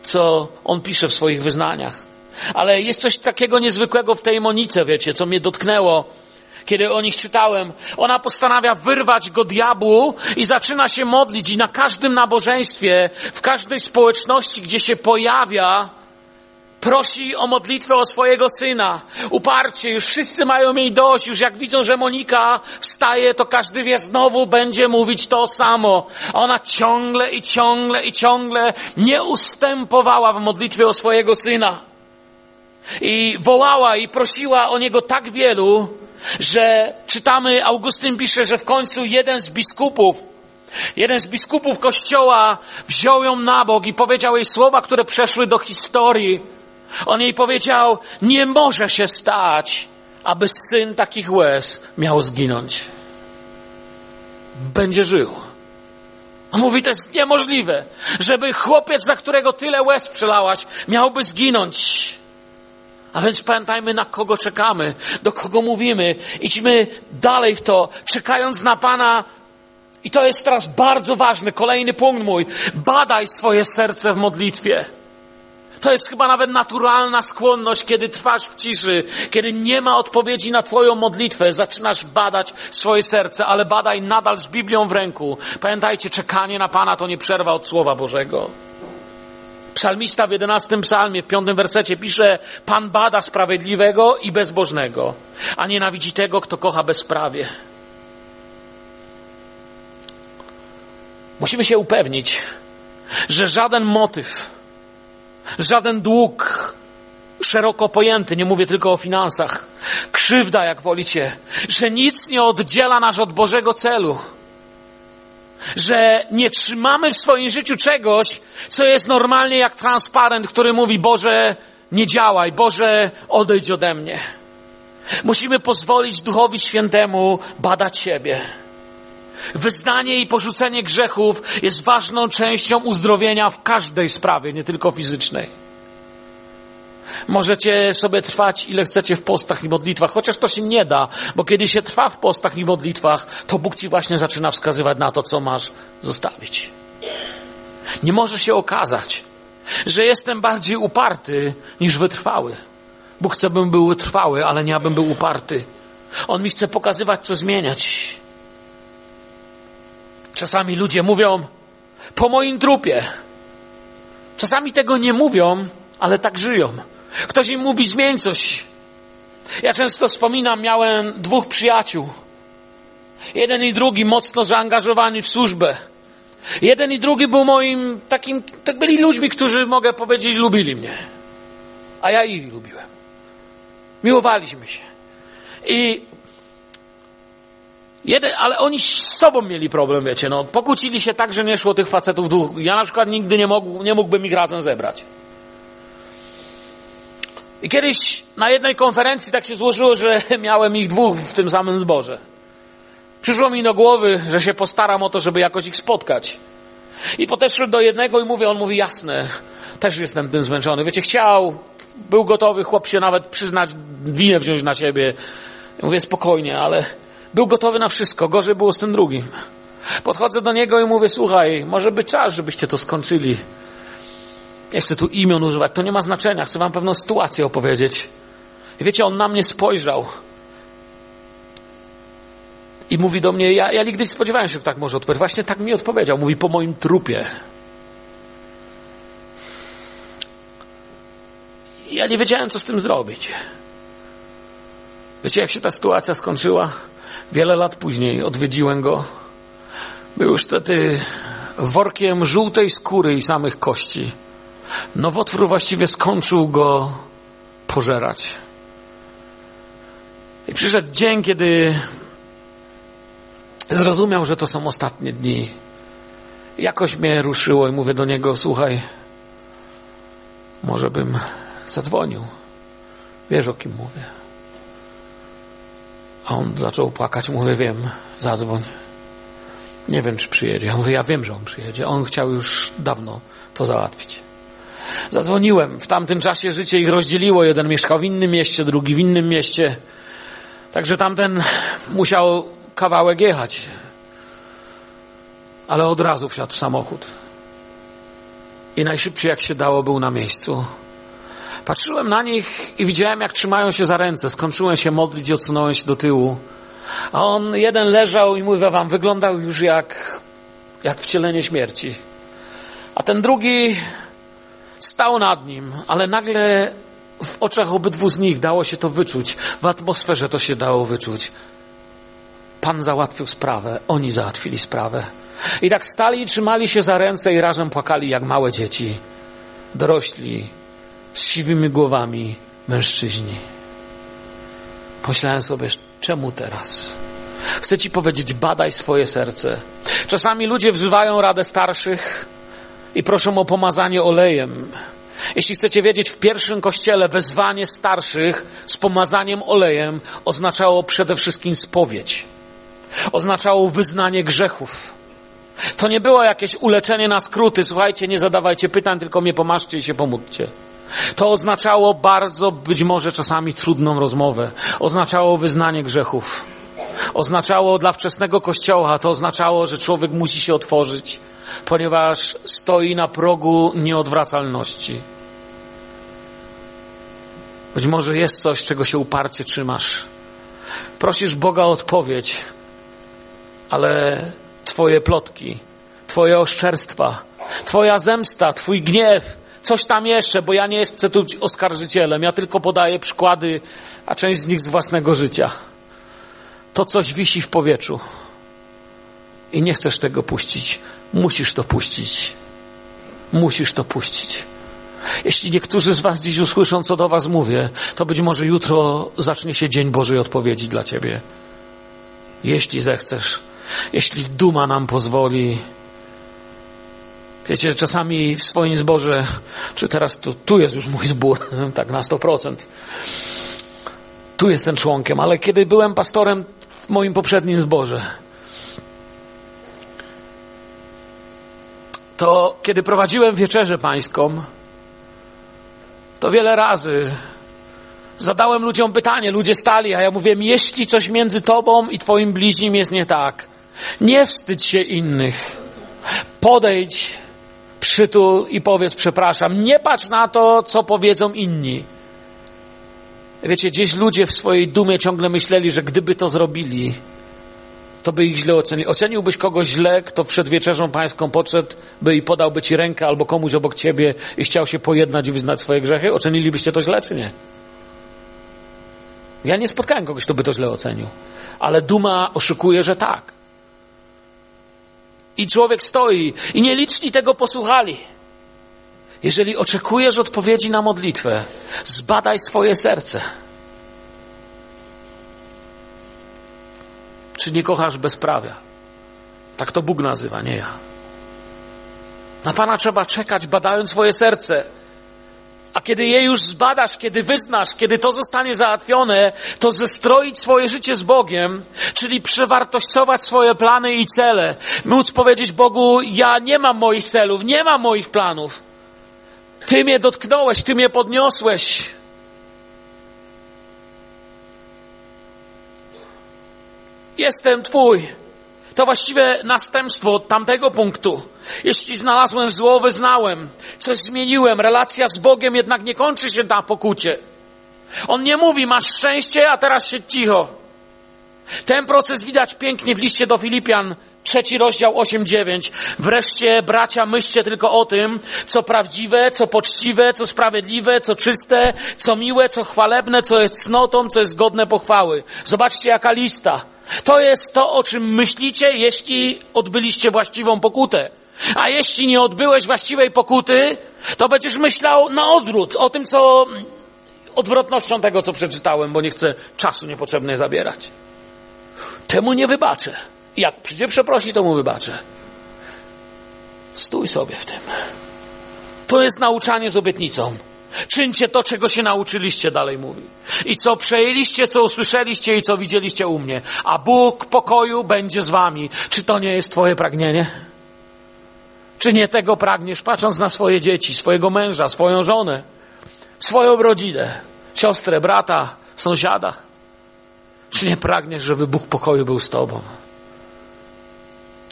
co on pisze w swoich wyznaniach. Ale jest coś takiego niezwykłego w tej Monice, wiecie, co mnie dotknęło, kiedy o nich czytałem. Ona postanawia wyrwać go diabłu i zaczyna się modlić i na każdym nabożeństwie, w każdej społeczności, gdzie się pojawia, prosi o modlitwę o swojego syna. Uparcie, już wszyscy mają jej dość, już jak widzą, że Monika wstaje, to każdy wie, znowu będzie mówić to samo. Ona ciągle i ciągle i ciągle nie ustępowała w modlitwie o swojego syna. I wołała i prosiła o niego tak wielu, że czytamy, Augustyn pisze, że w końcu jeden z biskupów, jeden z biskupów kościoła wziął ją na bok i powiedział jej słowa, które przeszły do historii. On jej powiedział, nie może się stać, aby syn takich łez miał zginąć. Będzie żył. On mówi, to jest niemożliwe, żeby chłopiec, za którego tyle łez przelałaś, miałby zginąć. A więc pamiętajmy, na kogo czekamy, do kogo mówimy. Idźmy dalej w to, czekając na Pana. I to jest teraz bardzo ważny, kolejny punkt mój. Badaj swoje serce w modlitwie. To jest chyba nawet naturalna skłonność, kiedy trwasz w ciszy, kiedy nie ma odpowiedzi na Twoją modlitwę, zaczynasz badać swoje serce, ale badaj nadal z Biblią w ręku. Pamiętajcie, czekanie na Pana to nie przerwa od Słowa Bożego. Psalmista w jedenastym psalmie, w piątym wersecie pisze, Pan bada sprawiedliwego i bezbożnego, a nienawidzi tego, kto kocha bezprawie. Musimy się upewnić, że żaden motyw, żaden dług szeroko pojęty, nie mówię tylko o finansach, krzywda, jak wolicie, że nic nie oddziela nas od Bożego celu że nie trzymamy w swoim życiu czegoś, co jest normalnie jak transparent, który mówi, Boże, nie działaj, Boże, odejdź ode mnie. Musimy pozwolić Duchowi Świętemu badać siebie. Wyznanie i porzucenie grzechów jest ważną częścią uzdrowienia w każdej sprawie, nie tylko fizycznej. Możecie sobie trwać ile chcecie w postach i modlitwach, chociaż to się nie da, bo kiedy się trwa w postach i modlitwach, to Bóg ci właśnie zaczyna wskazywać na to, co masz zostawić. Nie może się okazać, że jestem bardziej uparty niż wytrwały. Bóg chce, bym był wytrwały, ale nie abym był uparty. On mi chce pokazywać, co zmieniać. Czasami ludzie mówią, po moim trupie. Czasami tego nie mówią, ale tak żyją. Ktoś im mówi, zmień coś. Ja często wspominam, miałem dwóch przyjaciół. Jeden i drugi mocno zaangażowani w służbę. Jeden i drugi był moim takim, tak byli ludźmi, którzy mogę powiedzieć, lubili mnie. A ja ich lubiłem. Miłowaliśmy się. I jeden, ale oni z sobą mieli problem, wiecie, no. Pokłócili się tak, że nie szło tych facetów dwóch. Ja na przykład nigdy nie, mógł, nie mógłbym ich razem zebrać. I kiedyś na jednej konferencji tak się złożyło, że miałem ich dwóch w tym samym zborze. Przyszło mi do głowy, że się postaram o to, żeby jakoś ich spotkać. I podeszłem do jednego i mówię, on mówi, jasne, też jestem tym zmęczony. Wiecie, chciał, był gotowy chłop się nawet przyznać, winę wziąć na siebie. Mówię, spokojnie, ale był gotowy na wszystko. Gorzej było z tym drugim. Podchodzę do niego i mówię, słuchaj, może być czas, żebyście to skończyli. Nie chcę tu imion używać, to nie ma znaczenia. Chcę wam pewną sytuację opowiedzieć. I wiecie, on na mnie spojrzał. I mówi do mnie, ja, ja nigdy nie spodziewałem się, że tak może odpowiedzieć. Właśnie tak mi odpowiedział. Mówi, po moim trupie. Ja nie wiedziałem, co z tym zrobić. Wiecie, jak się ta sytuacja skończyła? Wiele lat później odwiedziłem go. Był już wtedy workiem żółtej skóry i samych kości. Nowotwór właściwie skończył go pożerać. I przyszedł dzień, kiedy zrozumiał, że to są ostatnie dni. Jakoś mnie ruszyło i mówię do niego, słuchaj, może bym zadzwonił. Wiesz, o kim mówię. A on zaczął płakać, mówię, wiem, zadzwoń. Nie wiem, czy przyjedzie. Ja mówię, ja wiem, że on przyjedzie. On chciał już dawno to załatwić. Zadzwoniłem. W tamtym czasie życie ich rozdzieliło. Jeden mieszkał w innym mieście, drugi w innym mieście. Także tamten musiał kawałek jechać. Ale od razu wsiadł w samochód. I najszybciej jak się dało był na miejscu. Patrzyłem na nich i widziałem, jak trzymają się za ręce. Skończyłem się modlić i odsunąłem się do tyłu. A on jeden leżał i mówię wam, wyglądał już jak, jak wcielenie śmierci. A ten drugi stał nad nim, ale nagle w oczach obydwu z nich dało się to wyczuć. W atmosferze to się dało wyczuć. Pan załatwił sprawę, oni załatwili sprawę. I tak stali i trzymali się za ręce i razem płakali jak małe dzieci. Dorośli, z siwymi głowami mężczyźni. Pomyślałem sobie, czemu teraz? Chcę ci powiedzieć, badaj swoje serce. Czasami ludzie wzywają radę starszych i proszą o pomazanie olejem. Jeśli chcecie wiedzieć, w pierwszym kościele wezwanie starszych z pomazaniem olejem oznaczało przede wszystkim spowiedź. Oznaczało wyznanie grzechów. To nie było jakieś uleczenie na skróty. Słuchajcie, nie zadawajcie pytań, tylko mnie pomaszcie i się pomódźcie. To oznaczało bardzo, być może czasami trudną rozmowę. Oznaczało wyznanie grzechów. Oznaczało dla wczesnego kościoła, to oznaczało, że człowiek musi się otworzyć, ponieważ stoi na progu nieodwracalności. Być może jest coś, czego się uparcie trzymasz. Prosisz Boga o odpowiedź, ale Twoje plotki, Twoje oszczerstwa, Twoja zemsta, Twój gniew, coś tam jeszcze, bo ja nie jestem tu oskarżycielem, ja tylko podaję przykłady, a część z nich z własnego życia. To coś wisi w powietrzu i nie chcesz tego puścić. Musisz to puścić. Musisz to puścić. Jeśli niektórzy z Was dziś usłyszą, co do Was mówię, to być może jutro zacznie się Dzień Bożej Odpowiedzi dla Ciebie. Jeśli zechcesz, jeśli duma nam pozwoli. Wiecie, czasami w swoim zborze, czy teraz tu, tu jest już mój zbór, tak na 100%. Tu jestem członkiem, ale kiedy byłem pastorem w moim poprzednim zborze, to kiedy prowadziłem wieczerzę pańską, to wiele razy zadałem ludziom pytanie, ludzie stali, a ja mówiłem, jeśli coś między tobą i twoim bliźnim jest nie tak, nie wstydź się innych. Podejdź, przytul i powiedz przepraszam. Nie patrz na to, co powiedzą inni. Wiecie, gdzieś ludzie w swojej dumie ciągle myśleli, że gdyby to zrobili, to by ich źle ocenili. Oceniłbyś kogoś źle, kto przed wieczerzą pańską podszedł, by i podałby ci rękę albo komuś obok ciebie i chciał się pojednać i wyznać swoje grzechy? Ocenilibyście to źle, czy nie? Ja nie spotkałem kogoś, kto by to źle ocenił. Ale duma oszukuje, że tak. I człowiek stoi i nieliczni tego posłuchali. Jeżeli oczekujesz odpowiedzi na modlitwę, zbadaj swoje serce. Czy nie kochasz bezprawia? Tak to Bóg nazywa, nie ja. Na Pana trzeba czekać, badając swoje serce. A kiedy je już zbadasz, kiedy wyznasz, kiedy to zostanie załatwione, to zestroić swoje życie z Bogiem, czyli przewartościować swoje plany i cele. Móc powiedzieć Bogu, ja nie mam moich celów, nie mam moich planów. Ty mnie dotknąłeś, Ty mnie podniosłeś. Jestem Twój. To właściwie następstwo tamtego punktu. Jeśli znalazłem zło, wyznałem. Coś zmieniłem. Relacja z Bogiem jednak nie kończy się na pokucie. On nie mówi, masz szczęście, a teraz się cicho. Ten proces widać pięknie w liście do Filipian, trzeci rozdział 8-9. Wreszcie, bracia, myślcie tylko o tym, co prawdziwe, co poczciwe, co sprawiedliwe, co czyste, co miłe, co chwalebne, co jest cnotą, co jest godne pochwały. Zobaczcie, jaka lista. To jest to, o czym myślicie, jeśli odbyliście właściwą pokutę. A jeśli nie odbyłeś właściwej pokuty, to będziesz myślał na odwrót, o tym, co odwrotnością tego, co przeczytałem, bo nie chcę czasu niepotrzebnie zabierać. Temu nie wybaczę. Jak przyjdzie przeprosi, to mu wybaczę. Stój sobie w tym. To jest nauczanie z obietnicą. Czyńcie to, czego się nauczyliście, dalej mówi. I co przejęliście, co usłyszeliście i co widzieliście u mnie. A Bóg pokoju będzie z wami. Czy to nie jest Twoje pragnienie? Czy nie tego pragniesz, patrząc na swoje dzieci, swojego męża, swoją żonę, swoją rodzinę, siostrę, brata, sąsiada? Czy nie pragniesz, żeby Bóg pokoju był z Tobą?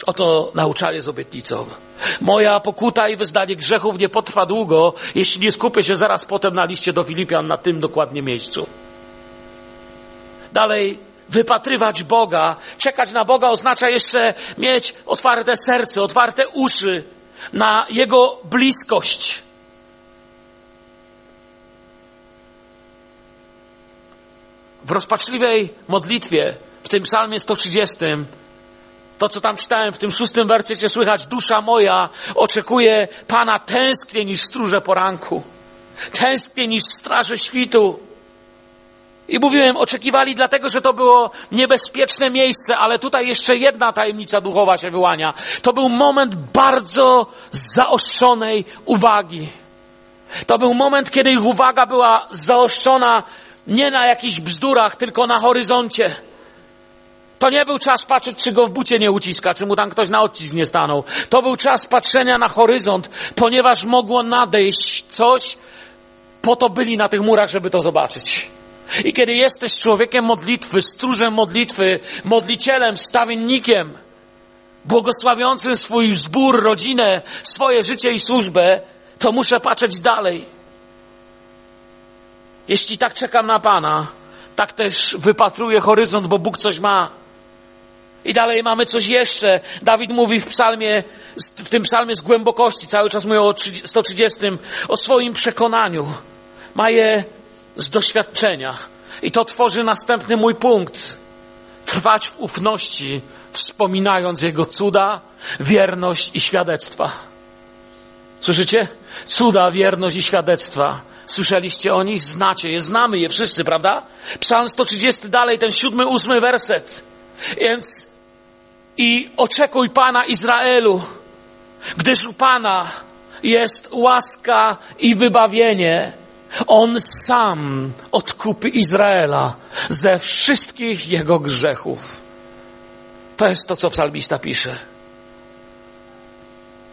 Oto nauczanie z obietnicą. Moja pokuta i wyznanie grzechów nie potrwa długo, jeśli nie skupię się zaraz potem na liście do Filipian na tym dokładnie miejscu. Dalej, wypatrywać Boga, czekać na Boga oznacza jeszcze mieć otwarte serce, otwarte uszy na Jego bliskość. W rozpaczliwej modlitwie, w tym psalmie 130, to, co tam czytałem w tym szóstym wersecie, słychać, dusza moja oczekuje Pana tęsknie niż stróże poranku. Tęsknie niż straże świtu. I mówiłem, oczekiwali dlatego, że to było niebezpieczne miejsce, ale tutaj jeszcze jedna tajemnica duchowa się wyłania. To był moment bardzo zaostrzonej uwagi. To był moment, kiedy ich uwaga była zaostrzona nie na jakichś bzdurach, tylko na horyzoncie. To nie był czas patrzeć, czy go w bucie nie uciska, czy mu tam ktoś na odcisk nie stanął. To był czas patrzenia na horyzont, ponieważ mogło nadejść coś, po to byli na tych murach, żeby to zobaczyć. I kiedy jesteś człowiekiem modlitwy, stróżem modlitwy, modlicielem, stawiennikiem, błogosławiącym swój zbór, rodzinę, swoje życie i służbę, to muszę patrzeć dalej. Jeśli tak czekam na Pana, tak też wypatruję horyzont, bo Bóg coś ma. I dalej mamy coś jeszcze. Dawid mówi w psalmie, w tym psalmie z głębokości, cały czas mówię o 130, o swoim przekonaniu. Ma je z doświadczenia. I to tworzy następny mój punkt. Trwać w ufności, wspominając Jego cuda, wierność i świadectwa. Słyszycie? Cuda, wierność i świadectwa. Słyszeliście o nich? Znacie je, znamy je wszyscy, prawda? Psalm 130 dalej, ten siódmy, ósmy werset. Więc i oczekuj Pana Izraelu, gdyż u Pana jest łaska i wybawienie. On sam odkupi Izraela ze wszystkich jego grzechów. To jest to, co psalmista pisze.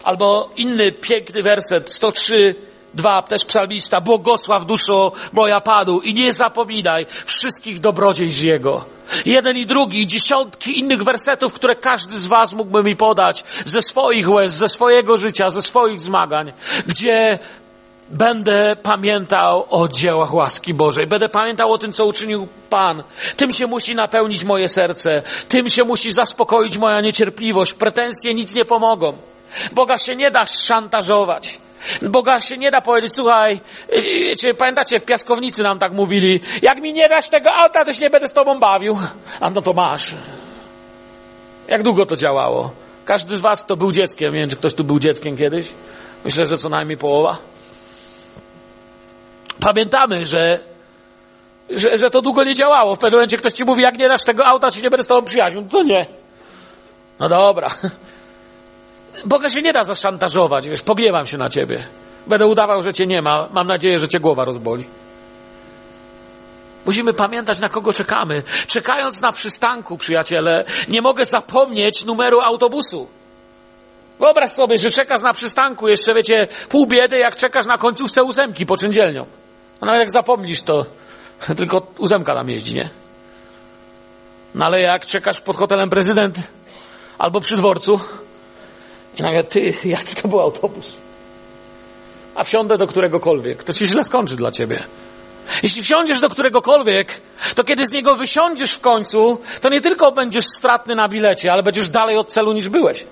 Albo inny piękny werset, 103, Dwa, też psalmista, błogosław duszo moja Panu i nie zapominaj wszystkich dobrodziejstw Jego. Jeden i drugi, dziesiątki innych wersetów, które każdy z Was mógłby mi podać ze swoich łez, ze swojego życia, ze swoich zmagań, gdzie będę pamiętał o dziełach łaski Bożej. Będę pamiętał o tym, co uczynił Pan. Tym się musi napełnić moje serce. Tym się musi zaspokoić moja niecierpliwość. Pretensje nic nie pomogą. Boga się nie da szantażować. Boga się nie da powiedzieć, słuchaj, czy pamiętacie, w piaskownicy nam tak mówili, jak mi nie dasz tego auta, to się nie będę z tobą bawił. A no to masz. Jak długo to działało? Każdy z was, kto był dzieckiem, nie wiem, czy ktoś tu był dzieckiem kiedyś. Myślę, że co najmniej połowa. Pamiętamy, że, że, że to długo nie działało. W pewnym momencie ktoś ci mówi, jak nie dasz tego auta, się nie będę z tobą przyjaźnił. To nie. No dobra. Boga się nie da zaszantażować, wiesz, pogniewam się na ciebie. Będę udawał, że cię nie ma. Mam nadzieję, że cię głowa rozboli. Musimy pamiętać, na kogo czekamy. Czekając na przystanku, przyjaciele, nie mogę zapomnieć numeru autobusu. Wyobraź sobie, że czekasz na przystanku, jeszcze wiecie, pół biedy, jak czekasz na końcówce ósemki po czyndzielnią. No jak zapomnisz, to tylko ósemka tam jeździ, nie? No ale jak czekasz pod hotelem prezydent albo przy dworcu, i nagle, ty, jaki to był autobus? A wsiądę do któregokolwiek, to się źle skończy dla ciebie. Jeśli wsiądziesz do któregokolwiek, to kiedy z niego wysiądziesz w końcu, to nie tylko będziesz stratny na bilecie, ale będziesz dalej od celu niż byłeś.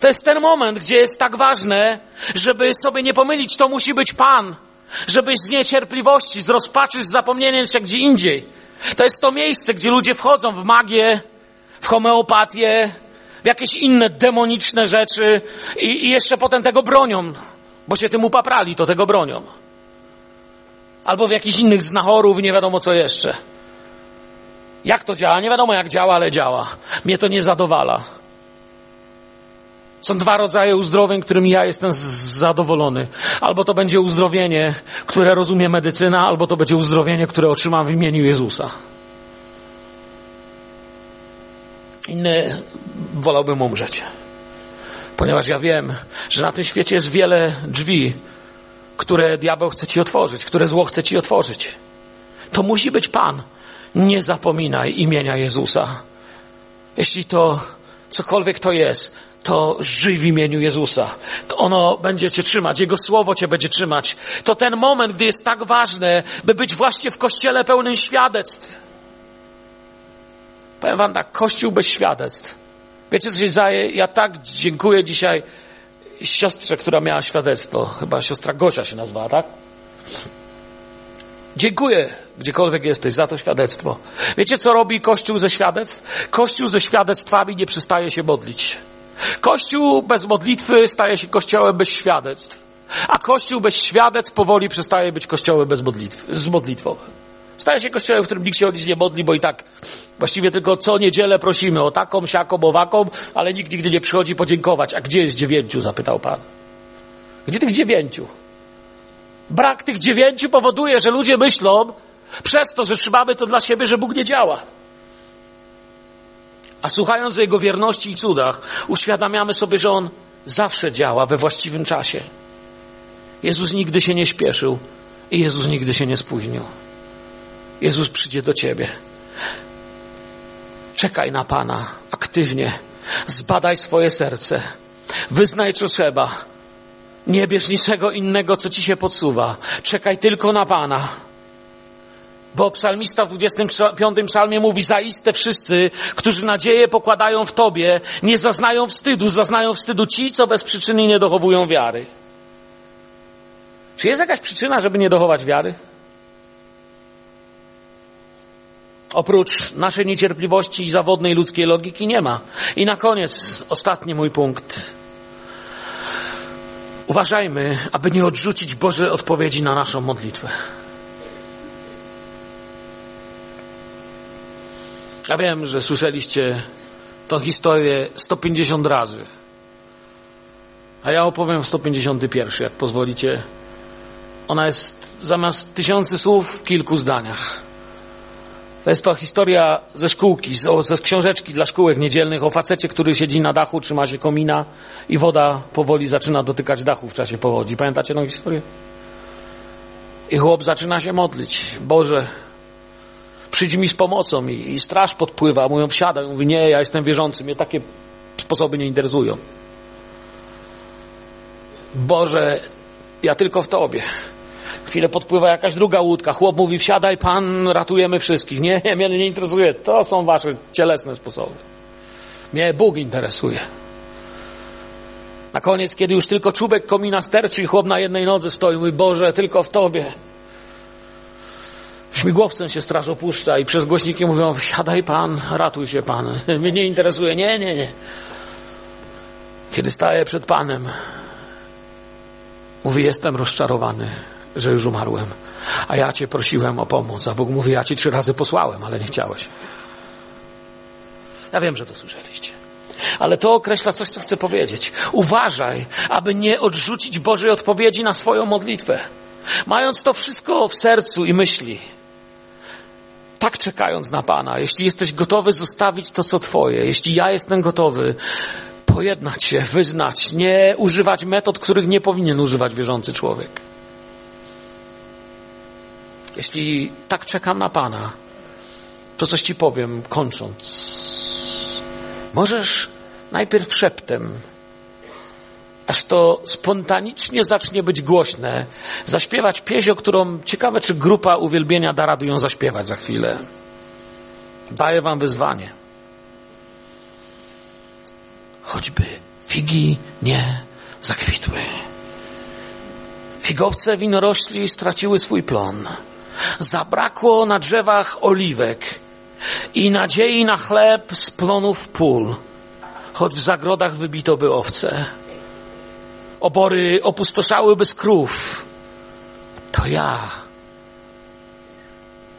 To jest ten moment, gdzie jest tak ważne, żeby sobie nie pomylić, to musi być Pan. Żebyś z niecierpliwości, z rozpaczy, z zapomnieniem się gdzie indziej. To jest to miejsce, gdzie ludzie wchodzą w magię, w homeopatię, w jakieś inne demoniczne rzeczy i, i jeszcze potem tego bronią, bo się tym upaprali, to tego bronią. Albo w jakichś innych znachorów, nie wiadomo co jeszcze. Jak to działa? Nie wiadomo jak działa, ale działa. Mnie to nie zadowala. Są dwa rodzaje uzdrowień, którymi ja jestem zadowolony. Albo to będzie uzdrowienie, które rozumie medycyna, albo to będzie uzdrowienie, które otrzymam w imieniu Jezusa. Inny wolałbym umrzeć. Ponieważ ja wiem, że na tym świecie jest wiele drzwi, które diabeł chce ci otworzyć, które zło chce ci otworzyć. To musi być Pan. Nie zapominaj imienia Jezusa. Jeśli to cokolwiek to jest, to żyj w imieniu Jezusa. To ono będzie Cię trzymać, Jego słowo Cię będzie trzymać. To ten moment, gdy jest tak ważne, by być właśnie w kościele pełnym świadectw. Powiem Wam tak, kościół bez świadectw. Wiecie, co się dzieje? Ja tak dziękuję dzisiaj siostrze, która miała świadectwo. Chyba siostra Gosia się nazwała, tak? Dziękuję, gdziekolwiek jesteś, za to świadectwo. Wiecie, co robi Kościół ze świadectw? Kościół ze świadectwami nie przestaje się modlić. Kościół bez modlitwy staje się kościołem bez świadectw. A Kościół bez świadectw powoli przestaje być kościołem bez modlitwy, z modlitwą. Staje się kościołem, w którym nikt się o nic nie modli, bo i tak właściwie tylko co niedzielę prosimy o taką, siaką, owaką, ale nikt nigdy nie przychodzi podziękować. A gdzie jest dziewięciu? zapytał Pan. Gdzie tych dziewięciu? Brak tych dziewięciu powoduje, że ludzie myślą, przez to, że trzymamy to dla siebie, że Bóg nie działa. A słuchając Jego wierności i cudach, uświadamiamy sobie, że On zawsze działa we właściwym czasie. Jezus nigdy się nie śpieszył i Jezus nigdy się nie spóźnił. Jezus przyjdzie do ciebie. Czekaj na Pana aktywnie. Zbadaj swoje serce. Wyznaj, co trzeba. Nie bierz niczego innego, co ci się podsuwa. Czekaj tylko na Pana. Bo psalmista w 25 psalmie mówi, zaiste wszyscy, którzy nadzieję pokładają w Tobie, nie zaznają wstydu, zaznają wstydu ci, co bez przyczyny nie dochowują wiary. Czy jest jakaś przyczyna, żeby nie dochować wiary? Oprócz naszej niecierpliwości i zawodnej ludzkiej logiki nie ma. I na koniec, ostatni mój punkt. Uważajmy, aby nie odrzucić Boże odpowiedzi na naszą modlitwę. Ja wiem, że słyszeliście tą historię 150 razy. A ja opowiem 151, jak pozwolicie. Ona jest zamiast tysiący słów w kilku zdaniach. To jest to historia ze szkółki, ze książeczki dla szkółek niedzielnych o facecie, który siedzi na dachu, trzyma się komina i woda powoli zaczyna dotykać dachu w czasie powodzi. Pamiętacie tę historię? I chłop zaczyna się modlić. Boże, przyjdź mi z pomocą. I, i straż podpływa, mówią wsiadaj. Mówi, nie, ja jestem wierzący, mnie takie sposoby nie interesują. Boże, ja tylko w Tobie. Chwilę podpływa jakaś druga łódka. Chłop mówi, wsiadaj pan, ratujemy wszystkich. Nie, mnie nie interesuje. To są wasze cielesne sposoby. Mnie Bóg interesuje. Na koniec, kiedy już tylko czubek komina sterczy i chłop na jednej nodze stoi, mój Boże, tylko w Tobie. Śmigłowcem się straż opuszcza i przez głośniki mówią, wsiadaj pan, ratuj się pan. Mnie nie interesuje. Nie, nie, nie. Kiedy staję przed Panem, mówi, jestem rozczarowany że już umarłem. A ja Cię prosiłem o pomoc, a Bóg mówi, ja Ci trzy razy posłałem, ale nie chciałeś. Ja wiem, że to słyszeliście. Ale to określa coś, co chcę powiedzieć. Uważaj, aby nie odrzucić Bożej odpowiedzi na swoją modlitwę. Mając to wszystko w sercu i myśli, tak czekając na Pana, jeśli jesteś gotowy zostawić to, co Twoje, jeśli ja jestem gotowy pojednać się, wyznać, nie używać metod, których nie powinien używać wierzący człowiek. Jeśli tak czekam na Pana, to coś Ci powiem, kończąc. Możesz najpierw szeptem, aż to spontanicznie zacznie być głośne, zaśpiewać pieśń, o którą ciekawe, czy grupa uwielbienia da radę ją zaśpiewać za chwilę. Daję Wam wyzwanie. Choćby figi nie zakwitły. Figowce winorośli straciły swój plon. Zabrakło na drzewach oliwek i nadziei na chleb z plonów pól, choć w zagrodach wybito by owce. Obory opustoszałyby z krów. To ja.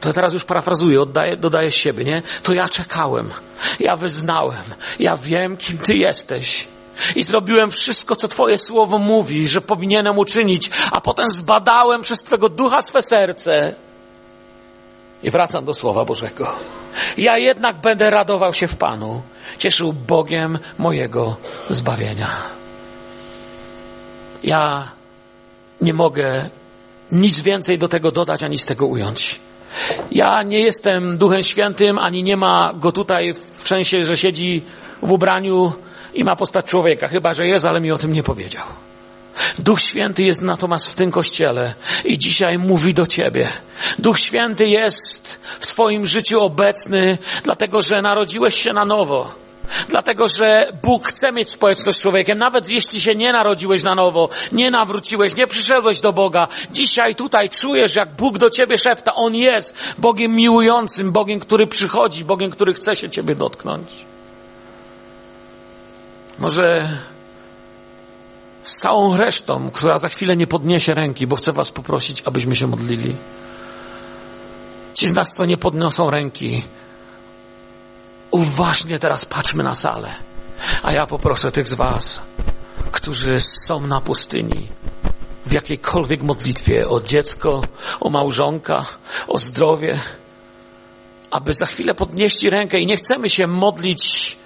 To teraz już parafrazuję, oddaję, dodaję siebie, nie? To ja czekałem. Ja wyznałem. Ja wiem, kim Ty jesteś. i zrobiłem wszystko, co Twoje słowo mówi, że powinienem uczynić, a potem zbadałem przez Twego ducha swe serce i wracam do Słowa Bożego. Ja jednak będę radował się w Panu, cieszył Bogiem mojego zbawienia. Ja nie mogę nic więcej do tego dodać, ani z tego ująć. Ja nie jestem Duchem Świętym, ani nie ma go tutaj w sensie, że siedzi w ubraniu i ma postać człowieka, chyba że jest, ale mi o tym nie powiedział. Duch Święty jest natomiast w tym kościele i dzisiaj mówi do ciebie. Duch Święty jest w Twoim życiu obecny, dlatego że narodziłeś się na nowo. Dlatego, że Bóg chce mieć społeczność z człowiekiem. Nawet jeśli się nie narodziłeś na nowo, nie nawróciłeś, nie przyszedłeś do Boga, dzisiaj tutaj czujesz, jak Bóg do ciebie szepta. On jest Bogiem miłującym, Bogiem, który przychodzi, Bogiem, który chce się ciebie dotknąć. Może z całą resztą, która za chwilę nie podniesie ręki, bo chcę was poprosić, abyśmy się modlili. Ci z nas, co nie podniosą ręki, uważnie teraz patrzmy na salę. A ja poproszę tych z was, którzy są na pustyni, w jakiejkolwiek modlitwie o dziecko, o małżonka, o zdrowie, aby za chwilę podnieśli rękę i nie chcemy się modlić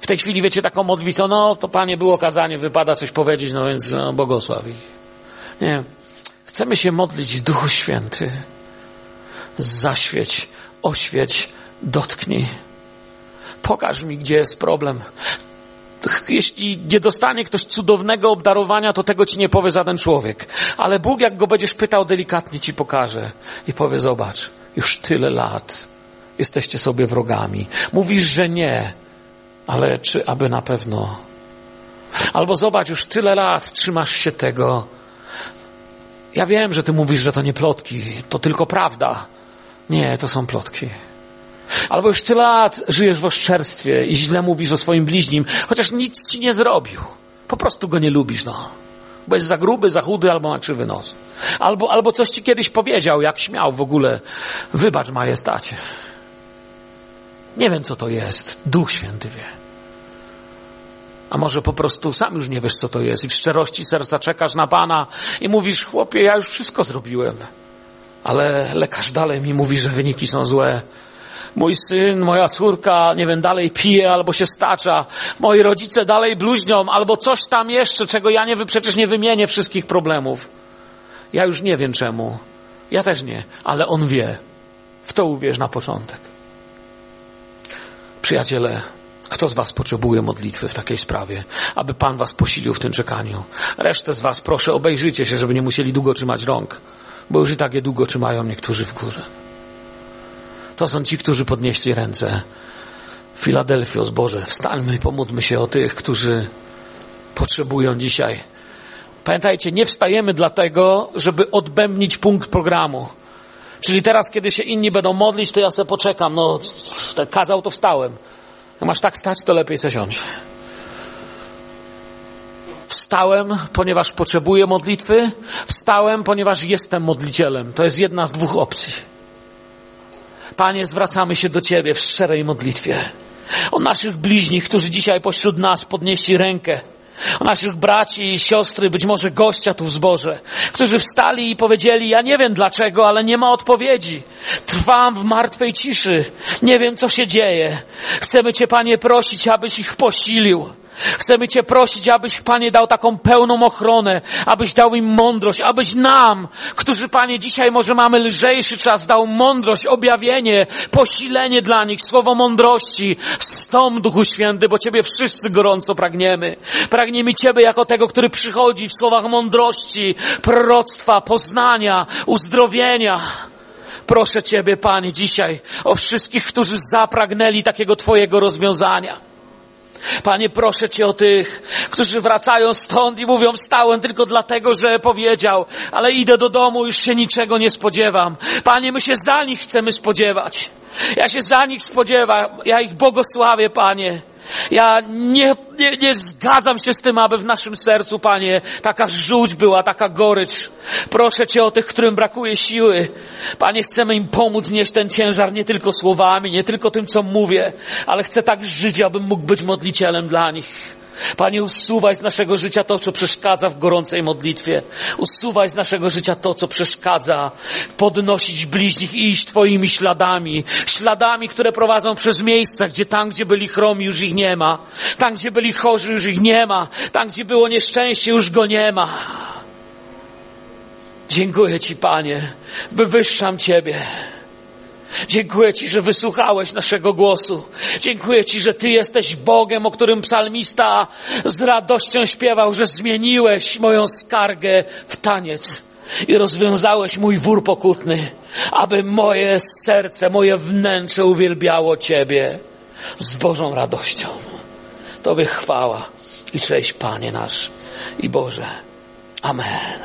w tej chwili, wiecie, taką modlitwą, no to Panie było kazanie, wypada coś powiedzieć, no więc no, błogosław. Nie. Chcemy się modlić, Duchu Święty. Zaświeć, oświeć, dotknij. Pokaż mi, gdzie jest problem. Jeśli nie dostanie ktoś cudownego obdarowania, to tego ci nie powie żaden człowiek. Ale Bóg, jak go będziesz pytał, delikatnie ci pokaże i powie: Zobacz, już tyle lat jesteście sobie wrogami. Mówisz, że nie, ale czy aby na pewno? Albo zobacz, już tyle lat trzymasz się tego. Ja wiem, że ty mówisz, że to nie plotki, to tylko prawda. Nie, to są plotki. Albo już tyle lat żyjesz w oszczerstwie i źle mówisz o swoim bliźnim, chociaż nic ci nie zrobił. Po prostu go nie lubisz, no. Bo jest za gruby, za chudy albo ma krzywy nos. Albo, albo coś ci kiedyś powiedział, jak śmiał w ogóle. Wybacz majestacie. Nie wiem, co to jest. Duch Święty wie. A może po prostu sam już nie wiesz, co to jest i w szczerości serca czekasz na Pana i mówisz, chłopie, ja już wszystko zrobiłem. Ale lekarz dalej mi mówi, że wyniki są złe. Mój syn, moja córka, nie wiem, dalej pije albo się stacza. Moi rodzice dalej bluźnią albo coś tam jeszcze, czego ja nie, przecież nie wymienię wszystkich problemów. Ja już nie wiem czemu. Ja też nie, ale on wie. W to uwierz na początek. Przyjaciele, kto z Was potrzebuje modlitwy w takiej sprawie, aby Pan Was posilił w tym czekaniu? Resztę z Was proszę, obejrzyjcie się, żeby nie musieli długo trzymać rąk, bo już i tak je długo trzymają niektórzy w górze. To są ci, którzy podnieśli ręce. Filadelfios, Boże, wstańmy i pomódlmy się o tych, którzy potrzebują dzisiaj. Pamiętajcie, nie wstajemy dlatego, żeby odbębnić punkt programu. Czyli teraz, kiedy się inni będą modlić, to ja sobie poczekam. No, kazał, to wstałem. Jak masz tak stać, to lepiej se. Wstałem, ponieważ potrzebuję modlitwy. Wstałem, ponieważ jestem modlicielem. To jest jedna z dwóch opcji. Panie, zwracamy się do Ciebie w szczerej modlitwie. O naszych bliźnich, którzy dzisiaj pośród nas podnieśli rękę o naszych braci i siostry, być może gościa tu w zborze, którzy wstali i powiedzieli, ja nie wiem dlaczego, ale nie ma odpowiedzi. Trwam w martwej ciszy. Nie wiem, co się dzieje. Chcemy Cię, Panie, prosić, abyś ich posilił. Chcemy Cię prosić, abyś, Panie, dał taką pełną ochronę, abyś dał im mądrość, abyś nam, którzy, Panie, dzisiaj może mamy lżejszy czas, dał mądrość, objawienie, posilenie dla nich, słowo mądrości. Wstąp, Duchu Święty, bo Ciebie wszyscy gorąco pragniemy. Pragniemy Ciebie jako tego, który przychodzi w słowach mądrości, proroctwa, poznania, uzdrowienia. Proszę Ciebie, Panie, dzisiaj o wszystkich, którzy zapragnęli takiego Twojego rozwiązania. Panie, proszę Cię o tych, którzy wracają stąd i mówią, stałem tylko dlatego, że powiedział, ale idę do domu, już się niczego nie spodziewam. Panie, my się za nich chcemy spodziewać. Ja się za nich spodziewam, ja ich błogosławię, Panie. Ja nie, nie, nie zgadzam się z tym, aby w naszym sercu, Panie, taka żółć była, taka gorycz. Proszę Cię o tych, którym brakuje siły. Panie, chcemy im pomóc nieść ten ciężar nie tylko słowami, nie tylko tym, co mówię, ale chcę tak żyć, abym mógł być modlicielem dla nich. Panie, usuwaj z naszego życia to, co przeszkadza w gorącej modlitwie. Usuwaj z naszego życia to, co przeszkadza podnosić bliźnich i iść Twoimi śladami. Śladami, które prowadzą przez miejsca, gdzie tam, gdzie byli chromi, już ich nie ma. Tam, gdzie byli chorzy, już ich nie ma. Tam, gdzie było nieszczęście, już go nie ma. Dziękuję Ci, Panie. Wywyższam Ciebie. Dziękuję Ci, że wysłuchałeś naszego głosu. Dziękuję Ci, że Ty jesteś Bogiem, o którym psalmista z radością śpiewał, że zmieniłeś moją skargę w taniec i rozwiązałeś mój wór pokutny, aby moje serce, moje wnętrze uwielbiało Ciebie z Bożą radością. Tobie chwała i cześć, Panie nasz i Boże. Amen.